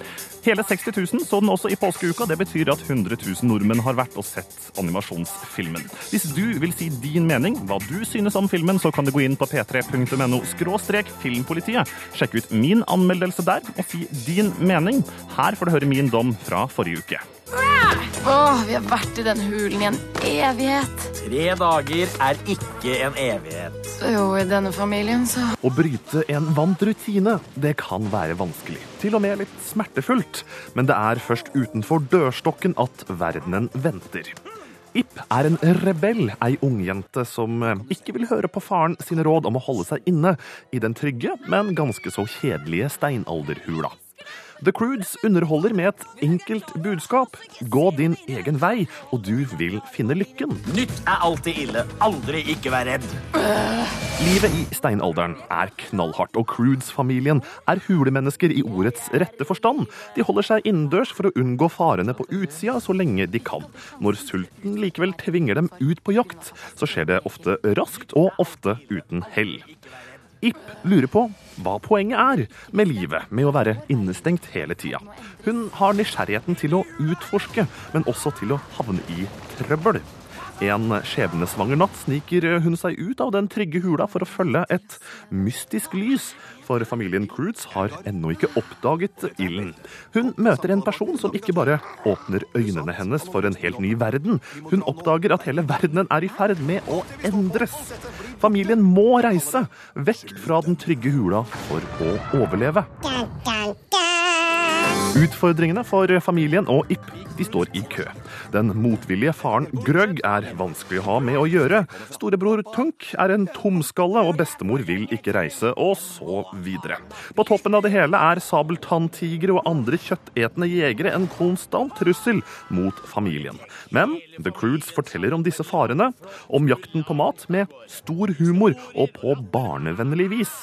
Hele 60 000 så den også i påskeuka. Det betyr at 100 000 nordmenn har vært og sett animasjonsfilmen. Hvis du vil si din mening, hva du synes om filmen, så kan du gå inn på p3.no skråstrek filmpolitiet. Sjekk ut min anmeldelse der og si din mening. Her får du høre min dom fra forrige uke. Åh, vi har vært i den hulen i en evighet. Tre dager er ikke en evighet. Jo, i denne familien, så Å bryte en vant rutine, det kan være vanskelig. Til og med litt smertefullt. Men det er først utenfor dørstokken at verdenen venter. Ip er en rebell, ei ungjente som eh, ikke vil høre på faren sine råd om å holde seg inne i den trygge, men ganske så kjedelige steinalderhula. The Croods underholder med et enkelt budskap. Gå din egen vei, og du vil finne lykken. Nytt er alltid ille. Aldri ikke vær redd. Livet i steinalderen er knallhardt, og Croods-familien er hulemennesker i ordets rette forstand. De holder seg innendørs for å unngå farene på utsida så lenge de kan. Når sulten likevel tvinger dem ut på jakt, så skjer det ofte raskt og ofte uten hell. Ip lurer på hva poenget er med livet, med å være innestengt hele tida. Hun har nysgjerrigheten til å utforske, men også til å havne i trøbbel. En skjebnesvanger natt sniker hun seg ut av den trygge hula for å følge et mystisk lys, for familien Croods har ennå ikke oppdaget ilden. Hun møter en person som ikke bare åpner øynene hennes for en helt ny verden, hun oppdager at hele verdenen er i ferd med å endres. Familien må reise vekk fra den trygge hula for å overleve. Utfordringene for familien og Ip de står i kø. Den motvillige faren Grøgg er vanskelig å ha med å gjøre. Storebror Tunk er en tomskalle, og bestemor vil ikke reise, og så videre. På toppen av det hele er sabeltanntigre og andre kjøttetende jegere en konstant trussel mot familien. Men The Croods forteller om disse farene, om jakten på mat, med stor humor og på barnevennlig vis.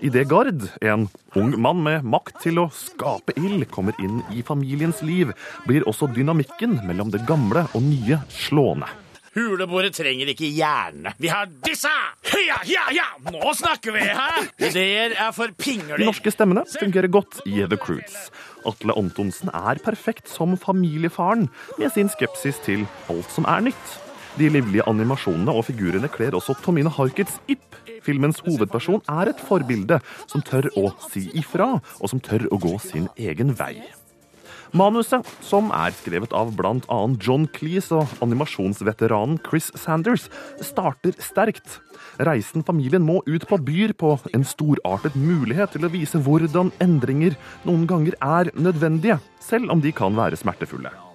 Idet Gard, en ung mann med makt til å skape ild, kommer inn i familiens liv, blir også dynamikken mellom det gamle og nye slående. Huleboere trenger ikke hjerne. Vi har disse! Ja, ja, ja! Nå snakker vi, hæ? Ideer er for De pingler. norske stemmene fungerer godt i The Croods. Atle Antonsen er perfekt som familiefaren, med sin skepsis til alt som er nytt. De livlige animasjonene og figurene kler også Tomine Harkets Ip. Filmens hovedperson er et forbilde som tør å si ifra, og som tør å gå sin egen vei. Manuset, som er skrevet av bl.a. John Cleese og animasjonsveteranen Chris Sanders, starter sterkt. Reisen familien må ut på byr på en storartet mulighet til å vise hvordan endringer noen ganger er nødvendige, selv om de kan være smertefulle.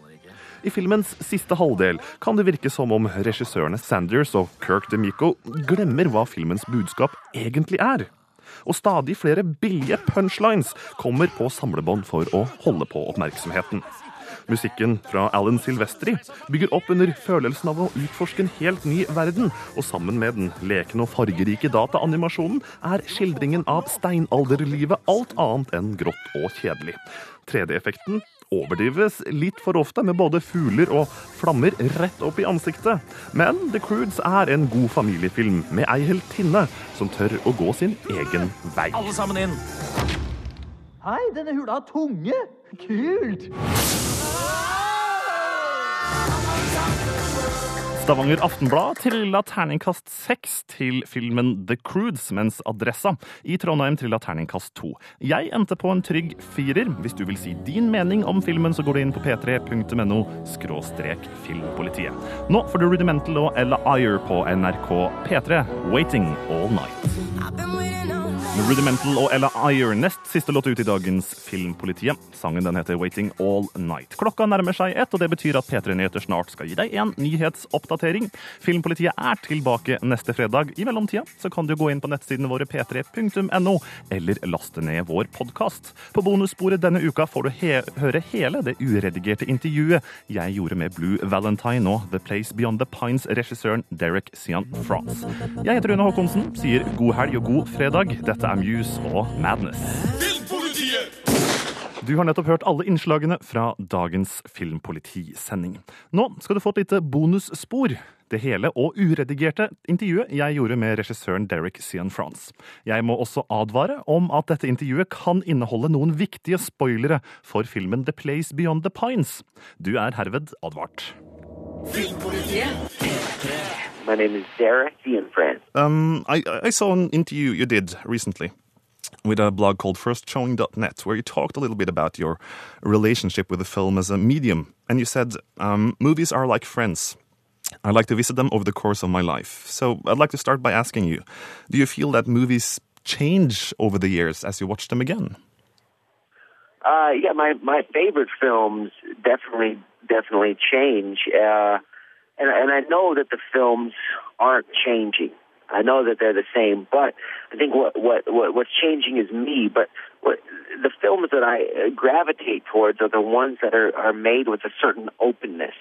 I filmens siste halvdel kan det virke som om regissørene Sanders og Kirk DeMico glemmer hva filmens budskap egentlig er. Og stadig flere billige punchlines kommer på samlebånd for å holde på oppmerksomheten. Musikken fra Alan Silvestri bygger opp under følelsen av å utforske en helt ny verden, og sammen med den lekne og fargerike dataanimasjonen er skildringen av steinalderlivet alt annet enn grått og kjedelig. 3D-effekten overdrives litt for ofte med både fugler og flammer rett opp i ansiktet. Men The Croods er en god familiefilm med ei heltinne som tør å gå sin egen vei. Alle sammen inn. Hei, denne hula har tunge! Kult! Stavanger Aftenblad trilla terningkast seks til filmen The Croods, mens Adressa i Trondheim trilla terningkast to. Jeg endte på en trygg firer. Hvis du vil si din mening om filmen, så går du inn på p3.no skråstrek filmpolitiet. Nå får du Rudimental og Ella Ayer på NRK P3, Waiting All Night. Rudimental og Ella Ayer, nest siste låt ut i dagens Filmpolitiet. Sangen den heter Waiting All Night. Klokka nærmer seg ett, og det betyr at P3 Nyheter snart skal gi deg en nyhetsoppdatering. Filmpolitiet er tilbake neste fredag. I mellomtida så kan du gå inn på nettsidene våre p3.no, eller laste ned vår podkast. På bonussporet denne uka får du he høre hele det uredigerte intervjuet jeg gjorde med Blue Valentine og The Place Beyond the Pines-regissøren Derek Sian France. Jeg heter Rune Håkonsen, sier god helg og god fredag. Dette er Muse og Madness. Filmpolitiet! Du har nettopp hørt alle innslagene fra dagens Filmpolitisending. Nå skal du få et lite bonusspor. Det hele og uredigerte intervjuet jeg gjorde med regissøren Derek France. Jeg må også advare om at dette intervjuet kan inneholde noen viktige spoilere for filmen The Place Beyond the Pines. Du er herved advart. My name is Derek Ian France. Um, I, I saw an interview you did recently with a blog called firstshowing.net where you talked a little bit about your relationship with the film as a medium. And you said, um, movies are like friends. I like to visit them over the course of my life. So I'd like to start by asking you, do you feel that movies change over the years as you watch them again? Uh, yeah, my my favorite films definitely definitely change, uh, and and I know that the films aren't changing. I know that they're the same, but I think what what, what what's changing is me. But what the films that I uh, gravitate towards are the ones that are are made with a certain openness.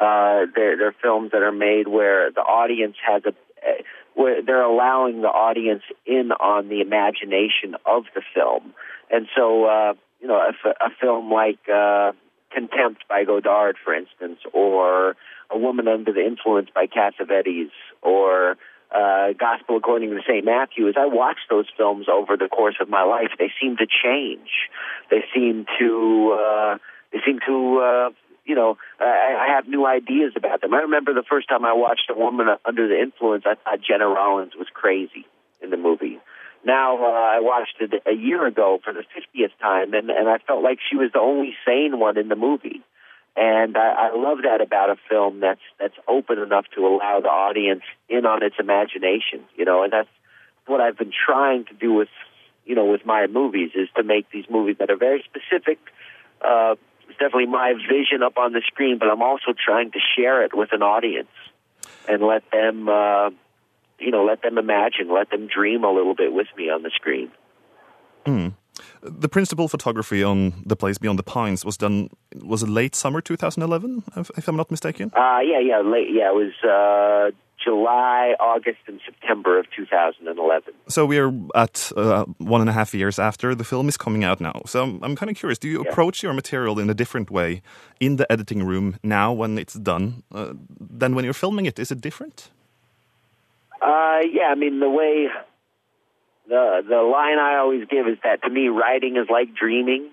Uh, they're they're films that are made where the audience has a uh, where they're allowing the audience in on the imagination of the film, and so uh, you know a, f- a film like uh, Contempt by Godard, for instance, or A Woman Under the Influence by Cassavetes, or uh, Gospel According to St. Matthew, as I watch those films over the course of my life, they seem to change. They seem to, uh, they seem to, uh, you know, I, I have new ideas about them. I remember the first time I watched A Woman Under the Influence, I thought Jenna Rollins was crazy in the movie. Now uh, I watched it a year ago for the 50th time, and, and I felt like she was the only sane one in the movie. And I, I love that about a film that's that's open enough to allow the audience in on its imagination, you know, and that's what I've been trying to do with you know with my movies is to make these movies that are very specific. Uh, it's definitely my vision up on the screen, but I'm also trying to share it with an audience and let them uh, you know let them imagine, let them dream a little bit with me on the screen. Mm. The principal photography on The Place Beyond the Pines was done, was it late summer 2011, if, if I'm not mistaken? Uh, yeah, yeah, late. Yeah, it was uh, July, August, and September of 2011. So we're at uh, one and a half years after the film is coming out now. So I'm, I'm kind of curious, do you approach your material in a different way in the editing room now when it's done uh, than when you're filming it? Is it different? Uh, yeah, I mean the way the the line I always give is that to me writing is like dreaming,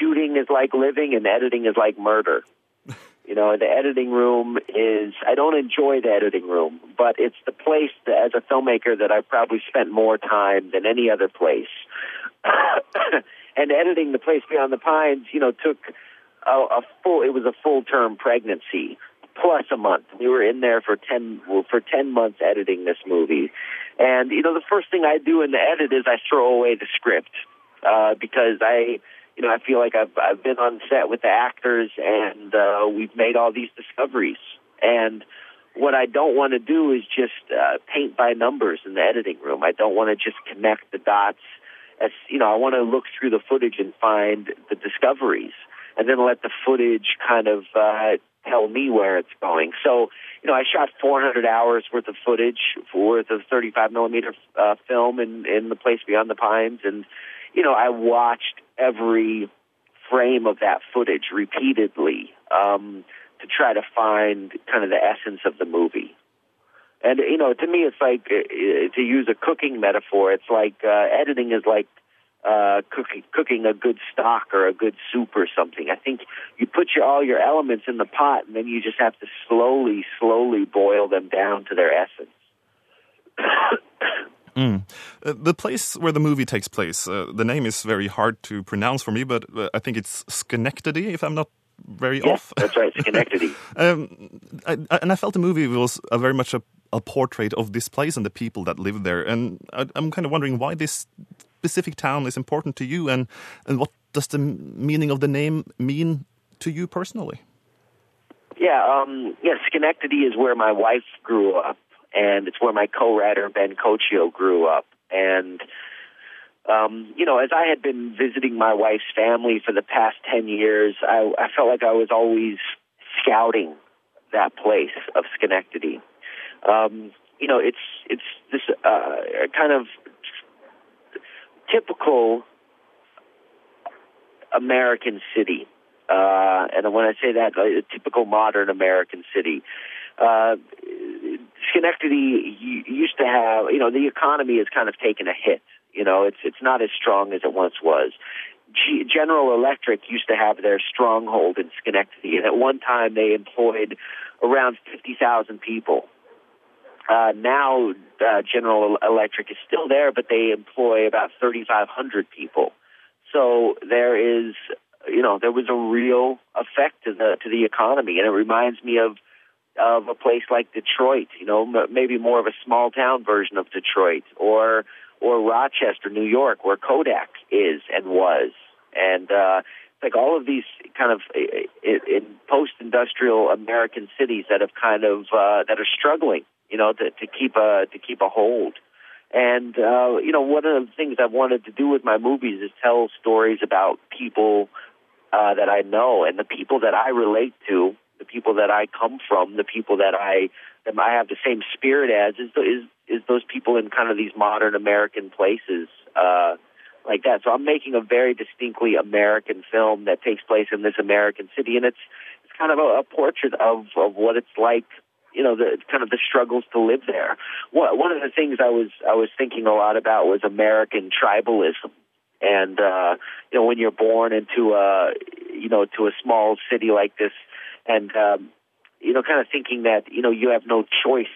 shooting is like living, and editing is like murder. you know, the editing room is I don't enjoy the editing room, but it's the place that, as a filmmaker that I've probably spent more time than any other place. and editing the place beyond the pines, you know, took a, a full it was a full term pregnancy plus a month. We were in there for ten for ten months editing this movie, and you know the first thing I do in the edit is I throw away the script uh, because I you know I feel like I've I've been on set with the actors and uh, we've made all these discoveries and. What I don't want to do is just uh, paint by numbers in the editing room. I don't want to just connect the dots. As you know, I want to look through the footage and find the discoveries and then let the footage kind of uh, tell me where it's going. So, you know, I shot 400 hours worth of footage, worth of 35 millimeter uh, film in in the place beyond the pines, and you know, I watched every frame of that footage repeatedly um, to try to find kind of the essence of the movie. And you know, to me, it's like to use a cooking metaphor. It's like uh, editing is like uh, cooking cooking a good stock or a good soup or something. I think you put your, all your elements in the pot, and then you just have to slowly, slowly boil them down to their essence. Mm. Uh, the place where the movie takes place, uh, the name is very hard to pronounce for me, but uh, I think it's Schenectady, if I'm not very Yes, off. that's right, Schenectady. um, I, I- and I felt the movie was a very much a, a portrait of this place and the people that live there. And I, I'm kind of wondering why this specific town is important to you, and and what does the meaning of the name mean to you personally? Yeah, um, yeah, Schenectady is where my wife grew up, and it's where my co-writer Ben Cochio grew up. And um, you know, as I had been visiting my wife's family for the past ten years, I, I felt like I was always scouting that place of Schenectady. Um, you know, it's it's this uh, kind of typical American city. Uh, and when I say that, a typical modern American city. Uh, Schenectady used to have, you know, the economy has kind of taken a hit. You know, it's it's not as strong as it once was. G- General Electric used to have their stronghold in Schenectady, and at one time they employed around fifty thousand people. Uh, now uh, General Electric is still there, but they employ about 3,500 people. So there is, you know, there was a real effect to the to the economy, and it reminds me of of a place like Detroit. You know, m- maybe more of a small town version of Detroit, or or Rochester, New York, where Kodak is and was, and uh, like all of these kind of in post-industrial American cities that have kind of uh, that are struggling, you know, to, to keep a to keep a hold. And uh, you know, one of the things I've wanted to do with my movies is tell stories about people uh, that I know and the people that I relate to, the people that I come from, the people that I that I have the same spirit as is is is those people in kind of these modern American places uh, like that. So I'm making a very distinctly American film that takes place in this American city, and it's it's kind of a, a portrait of of what it's like you know the kind of the struggles to live there. One one of the things I was I was thinking a lot about was American tribalism, and uh, you know when you're born into a you know to a small city like this, and um, you know kind of thinking that you know you have no choice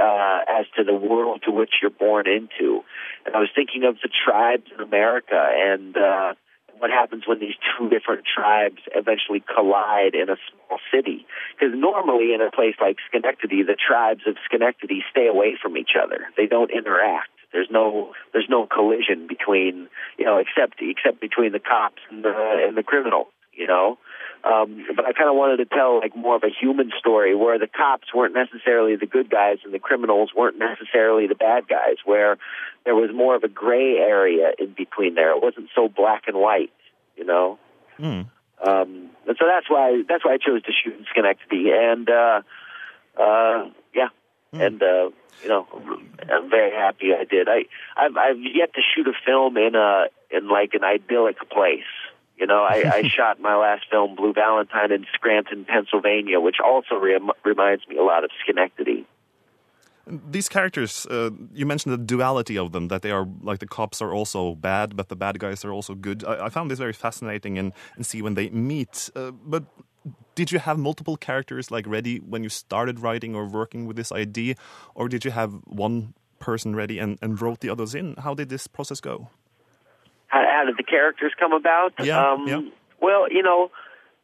uh, as to the world to which you're born into. And I was thinking of the tribes in America and uh, what happens when these two different tribes eventually collide in a small city. Because normally in a place like Schenectady, the tribes of Schenectady stay away from each other. They don't interact. There's no there's no collision between you know except except between the cops and the and the criminals. You know, um, but I kind of wanted to tell like more of a human story where the cops weren't necessarily the good guys and the criminals weren't necessarily the bad guys. Where there was more of a gray area in between there. It wasn't so black and white. You know. Mm. Um, and so that's why that's why I chose to shoot in Schenectady, and uh, uh, yeah, and uh, you know, I'm very happy I did. I I've, I've yet to shoot a film in a in like an idyllic place. You know, I, I shot my last film, Blue Valentine, in Scranton, Pennsylvania, which also rem- reminds me a lot of Schenectady. These characters, uh, you mentioned the duality of them, that they are like the cops are also bad, but the bad guys are also good. I, I found this very fascinating and, and see when they meet. Uh, but did you have multiple characters like ready when you started writing or working with this idea, or did you have one person ready and, and wrote the others in? How did this process go? How, how did the characters come about? Yeah, um, yeah. Well, you know,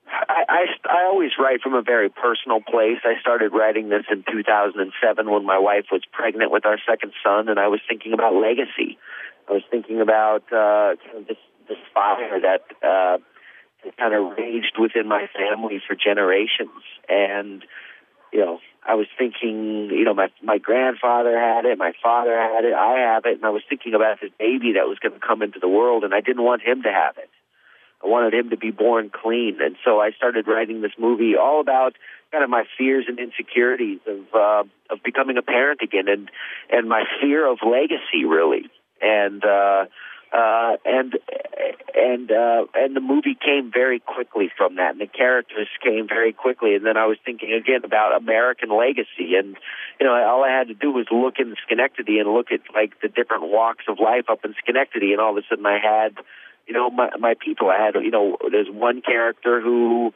I, I, I always write from a very personal place. I started writing this in 2007 when my wife was pregnant with our second son, and I was thinking about legacy. I was thinking about uh, kind of this, this fire that uh, kind of raged within my family for generations. And, you know, I was thinking, you know, my my grandfather had it, my father had it, I have it, and I was thinking about this baby that was going to come into the world, and I didn't want him to have it. I wanted him to be born clean, and so I started writing this movie all about kind of my fears and insecurities of uh, of becoming a parent again, and and my fear of legacy, really, and. uh uh, and and uh, and the movie came very quickly from that, and the characters came very quickly. And then I was thinking again about American legacy, and you know, all I had to do was look in Schenectady and look at like the different walks of life up in Schenectady, and all of a sudden I had, you know, my my people. I had, you know, there's one character who,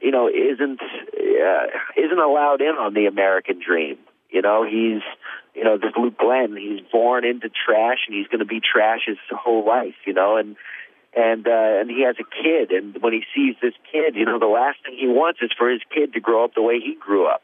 you know, isn't uh, isn't allowed in on the American dream. You know, he's you know, this Luke Glenn, he's born into trash and he's going to be trash his whole life, you know, and and uh, and he has a kid, and when he sees this kid, you know, the last thing he wants is for his kid to grow up the way he grew up,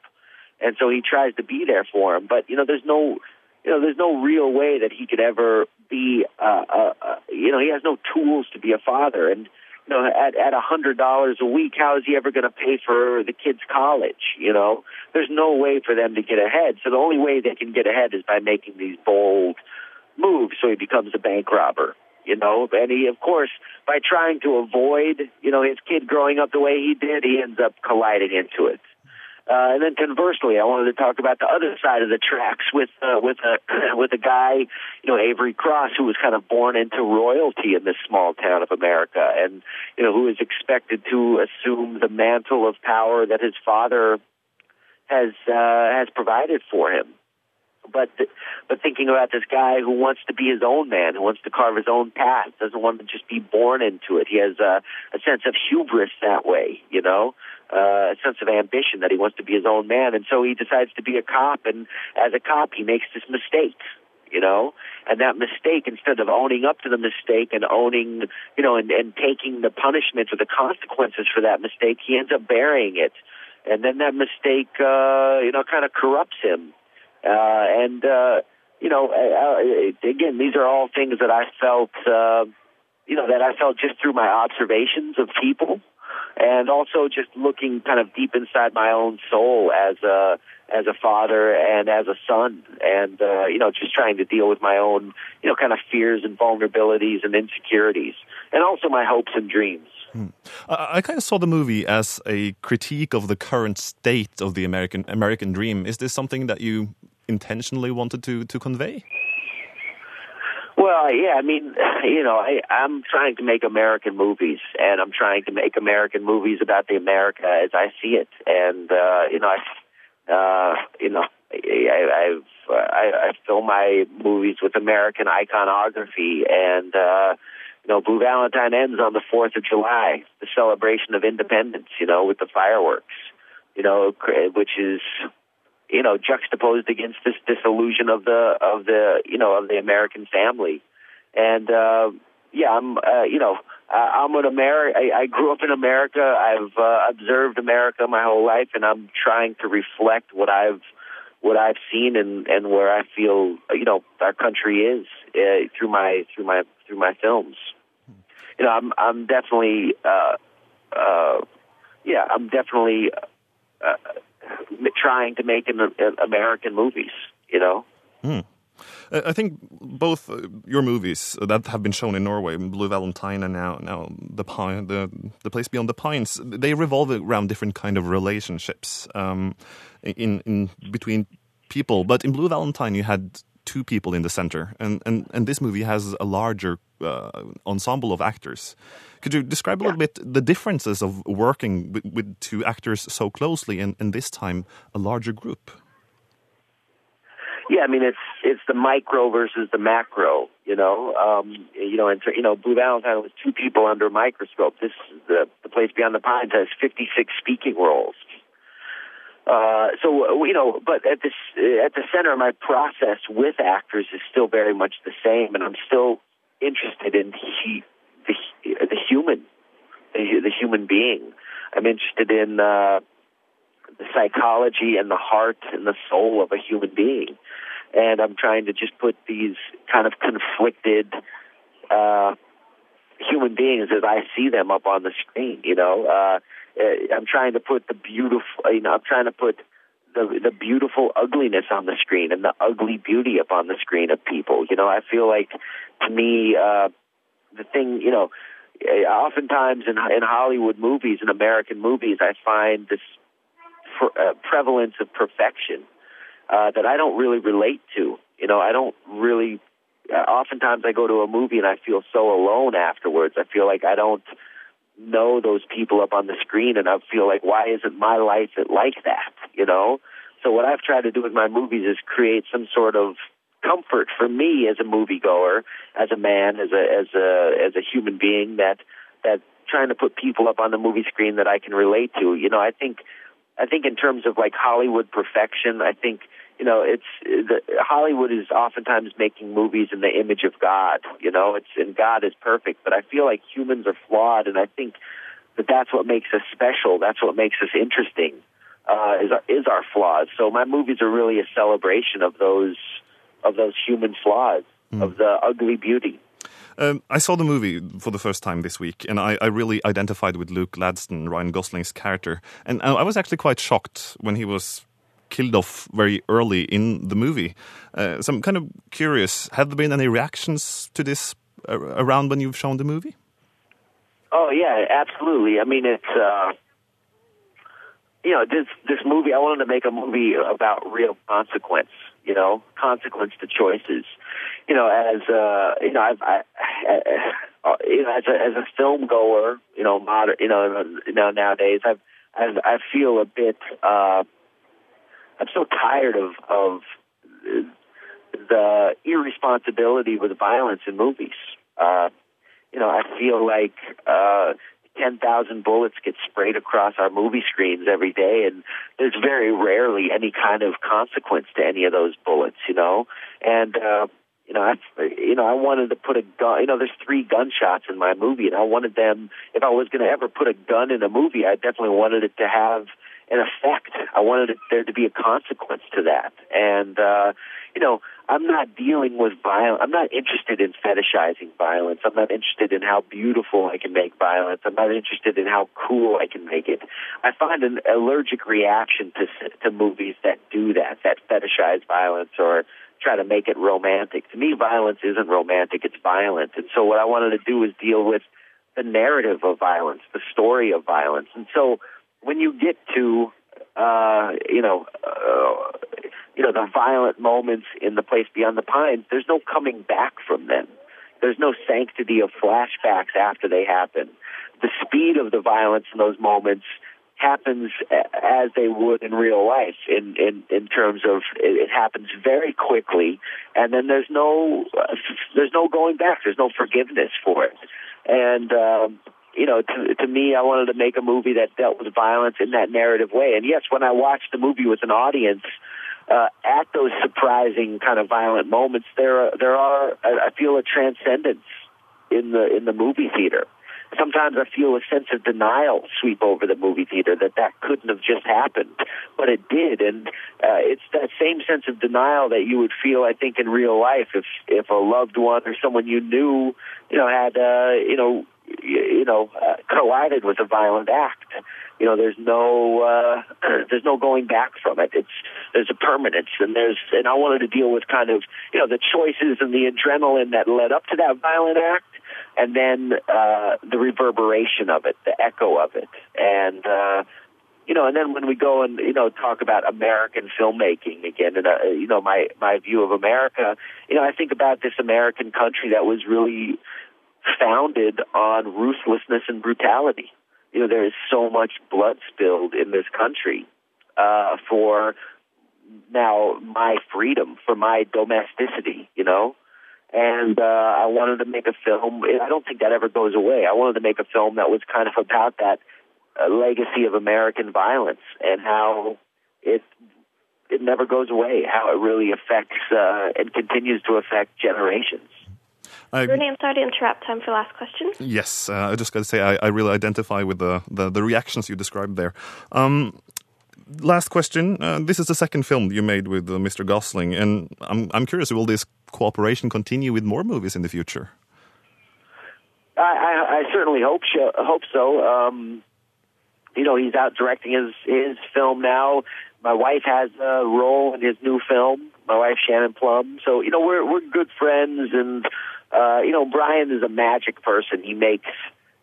and so he tries to be there for him. But you know, there's no, you know, there's no real way that he could ever be, uh, uh, uh, you know, he has no tools to be a father, and you know, at at a hundred dollars a week, how is he ever going to pay for the kid's college? You know, there's no way for them to get ahead. So the only way they can get ahead is by making these bold moves. So he becomes a bank robber. You know, and he, of course, by trying to avoid, you know, his kid growing up the way he did, he ends up colliding into it. Uh, and then conversely, I wanted to talk about the other side of the tracks with uh, with a with a guy, you know, Avery Cross, who was kind of born into royalty in this small town of America, and you know, who is expected to assume the mantle of power that his father has uh, has provided for him. But but thinking about this guy who wants to be his own man, who wants to carve his own path, doesn't want to just be born into it. He has a, a sense of hubris that way, you know, uh, a sense of ambition that he wants to be his own man, and so he decides to be a cop. And as a cop, he makes this mistake, you know, and that mistake, instead of owning up to the mistake and owning, you know, and, and taking the punishment or the consequences for that mistake, he ends up burying it and then that mistake, uh, you know, kind of corrupts him. Uh, and uh, you know, again, these are all things that I felt, uh, you know, that I felt just through my observations of people, and also just looking kind of deep inside my own soul as a as a father and as a son, and uh, you know, just trying to deal with my own, you know, kind of fears and vulnerabilities and insecurities, and also my hopes and dreams. Hmm. I, I kind of saw the movie as a critique of the current state of the American American dream. Is this something that you intentionally wanted to to convey? Well, yeah, I mean, you know, I, I'm trying to make American movies, and I'm trying to make American movies about the America as I see it, and uh, you know, I, uh, you know, I, I've I, I film my movies with American iconography, and uh, you know, Blue Valentine ends on the Fourth of July, the celebration of independence. You know, with the fireworks. You know, which is you know juxtaposed against this disillusion of the of the you know of the American family, and uh, yeah, I'm uh, you know I'm an American. I grew up in America. I've uh, observed America my whole life, and I'm trying to reflect what I've what I've seen and and where I feel you know our country is uh, through my through my through my films you know, I'm I'm definitely, uh, uh, yeah, I'm definitely uh, trying to make an, uh, American movies. You know. Hmm. I think both uh, your movies that have been shown in Norway, Blue Valentine, and now now the Pine, the the Place Beyond the Pines, they revolve around different kind of relationships um, in in between people. But in Blue Valentine, you had two people in the center, and and and this movie has a larger uh, ensemble of actors. Could you describe a little bit the differences of working with, with two actors so closely, and, and this time a larger group? Yeah, I mean it's it's the micro versus the macro. You know, um, you know, and you know, Blue Valentine was two people under a microscope. This the the place beyond the pines has fifty six speaking roles. Uh, so you know, but at this at the center of my process with actors is still very much the same, and I'm still interested in he, the the human, the, the human being. I'm interested in uh, the psychology and the heart and the soul of a human being, and I'm trying to just put these kind of conflicted. Uh, human beings as I see them up on the screen. You know, uh, uh, I'm trying to put the beautiful, you know, I'm trying to put the the beautiful ugliness on the screen and the ugly beauty up on the screen of people. You know, I feel like to me, uh, the thing, you know, uh, oftentimes in in Hollywood movies and American movies, I find this pr- uh, prevalence of perfection uh, that I don't really relate to. You know, I don't really. Uh, oftentimes, I go to a movie and I feel so alone afterwards. I feel like I don't know those people up on the screen, and I feel like, why isn't my life like that? You know. So what I've tried to do with my movies is create some sort of comfort for me as a moviegoer, as a man, as a as a as a human being that that trying to put people up on the movie screen that I can relate to. You know, I think I think in terms of like Hollywood perfection, I think you know it's the, Hollywood is oftentimes making movies in the image of God. You know, it's and God is perfect, but I feel like humans are flawed, and I think that that's what makes us special. That's what makes us interesting. Uh, is our, is our flaws. So my movies are really a celebration of those of those human flaws, of the ugly beauty. Um, I saw the movie for the first time this week, and I, I really identified with Luke Ladston, Ryan Gosling's character. And I I was actually quite shocked when he was killed off very early in the movie. Uh, so I'm kind of curious, have there been any reactions to this uh, around when you've shown the movie? Oh yeah, absolutely. I mean, it's uh, you know this this movie. I wanted to make a movie about real consequence. You know, consequence to choices. You know, as uh, you know, I've, I, uh, you know, as a as a film goer, you know, modern, you know, you know, nowadays, I've, I've I feel a bit. Uh, I'm so tired of of the irresponsibility with violence in movies. Uh, you know, I feel like uh, 10,000 bullets get sprayed across our movie screens every day, and there's very rarely any kind of consequence to any of those bullets, you know? And, uh, you know, I, you know, I wanted to put a gun. You know, there's three gunshots in my movie, and I wanted them. If I was going to ever put a gun in a movie, I definitely wanted it to have an effect. I wanted there to be a consequence to that. And uh, you know, I'm not dealing with violence. I'm not interested in fetishizing violence. I'm not interested in how beautiful I can make violence. I'm not interested in how cool I can make it. I find an allergic reaction to to movies that do that, that fetishize violence or try to make it romantic. To me, violence isn't romantic; it's violent. And so, what I wanted to do was deal with the narrative of violence, the story of violence. And so, when you get to uh, you know, uh, you know, the violent moments in the place beyond the pines, there's no coming back from them. There's no sanctity of flashbacks after they happen. The speed of the violence in those moments happens as they would in real life in in in terms of it, happens very quickly and then there's no uh, there's no going back there's no forgiveness for it and um you know, to, to me, I wanted to make a movie that dealt with violence in that narrative way. And yes, when I watched the movie with an audience, uh, at those surprising kind of violent moments, there are, there are I feel a transcendence in the in the movie theater. Sometimes I feel a sense of denial sweep over the movie theater that that couldn't have just happened, but it did, and uh, it's that same sense of denial that you would feel, I think, in real life if if a loved one or someone you knew, you know, had uh, you know you know uh, collided with a violent act. You know there's no uh there's no going back from it. It's there's a permanence and there's and I wanted to deal with kind of you know the choices and the adrenaline that led up to that violent act and then uh the reverberation of it the echo of it. And uh you know, and then when we go and you know talk about American filmmaking again, and uh, you know my my view of America, you know, I think about this American country that was really founded on ruthlessness and brutality. You know, there is so much blood spilled in this country uh, for now my freedom, for my domesticity, you know. And uh, I wanted to make a film. I don't think that ever goes away. I wanted to make a film that was kind of about that uh, legacy of American violence and how it it never goes away. How it really affects uh, and continues to affect generations. I, Rooney, I'm sorry to interrupt. Time for last question. Yes, uh, I just got to say I, I, really identify with the, the, the reactions you described there. Um, last question. Uh, this is the second film you made with uh, Mr. Gosling, and I'm I'm curious, will this cooperation continue with more movies in the future? I, I, I certainly hope so, hope so. Um, you know, he's out directing his his film now. My wife has a role in his new film. My wife Shannon Plum. So you know, we're we're good friends and uh, you know, Brian is a magic person. He makes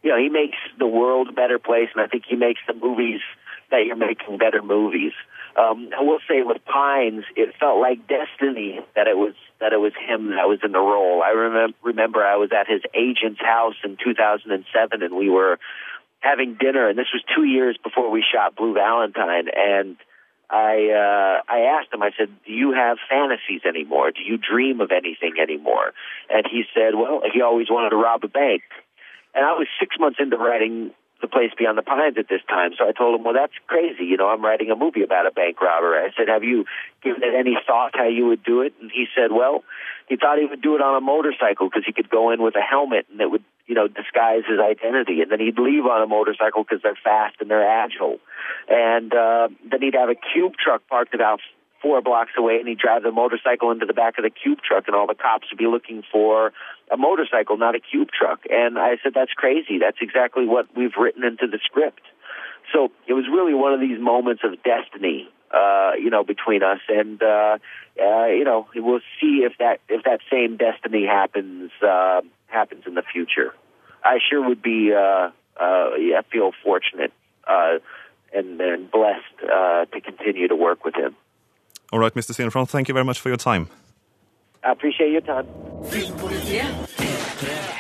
you know, he makes the world a better place, and I think he makes the movies that you're making better movies. Um, I will say with Pines, it felt like destiny that it was that it was him that was in the role. I remember remember I was at his agent's house in 2007, and we were having dinner, and this was two years before we shot Blue Valentine, and I uh, I asked him. I said, "Do you have fantasies anymore? Do you dream of anything anymore?" And he said, "Well, he always wanted to rob a bank." And I was six months into writing The Place Beyond the Pines at this time, so I told him, "Well, that's crazy. You know, I'm writing a movie about a bank robber." I said, "Have you given it any thought how you would do it?" And he said, "Well, he thought he would do it on a motorcycle because he could go in with a helmet and it would, you know, disguise his identity, and then he'd leave on a motorcycle because they're fast and they're agile." and uh, then he'd have a cube truck parked about four blocks away, and he'd drive the motorcycle into the back of the cube truck, and all the cops would be looking for a motorcycle, not a cube truck. And I said, "That's crazy. That's exactly what we've written into the script." So it was really one of these moments of destiny, uh, you know, between us, and uh, uh, you know, we'll see if that if that same destiny happens uh, happens in the future. I sure would be. Uh, uh, yeah, feel fortunate. Uh, and, and blessed uh, to continue to work with him. All right, Mr. Cinephron, thank you very much for your time. I appreciate your time. Filmpolitiet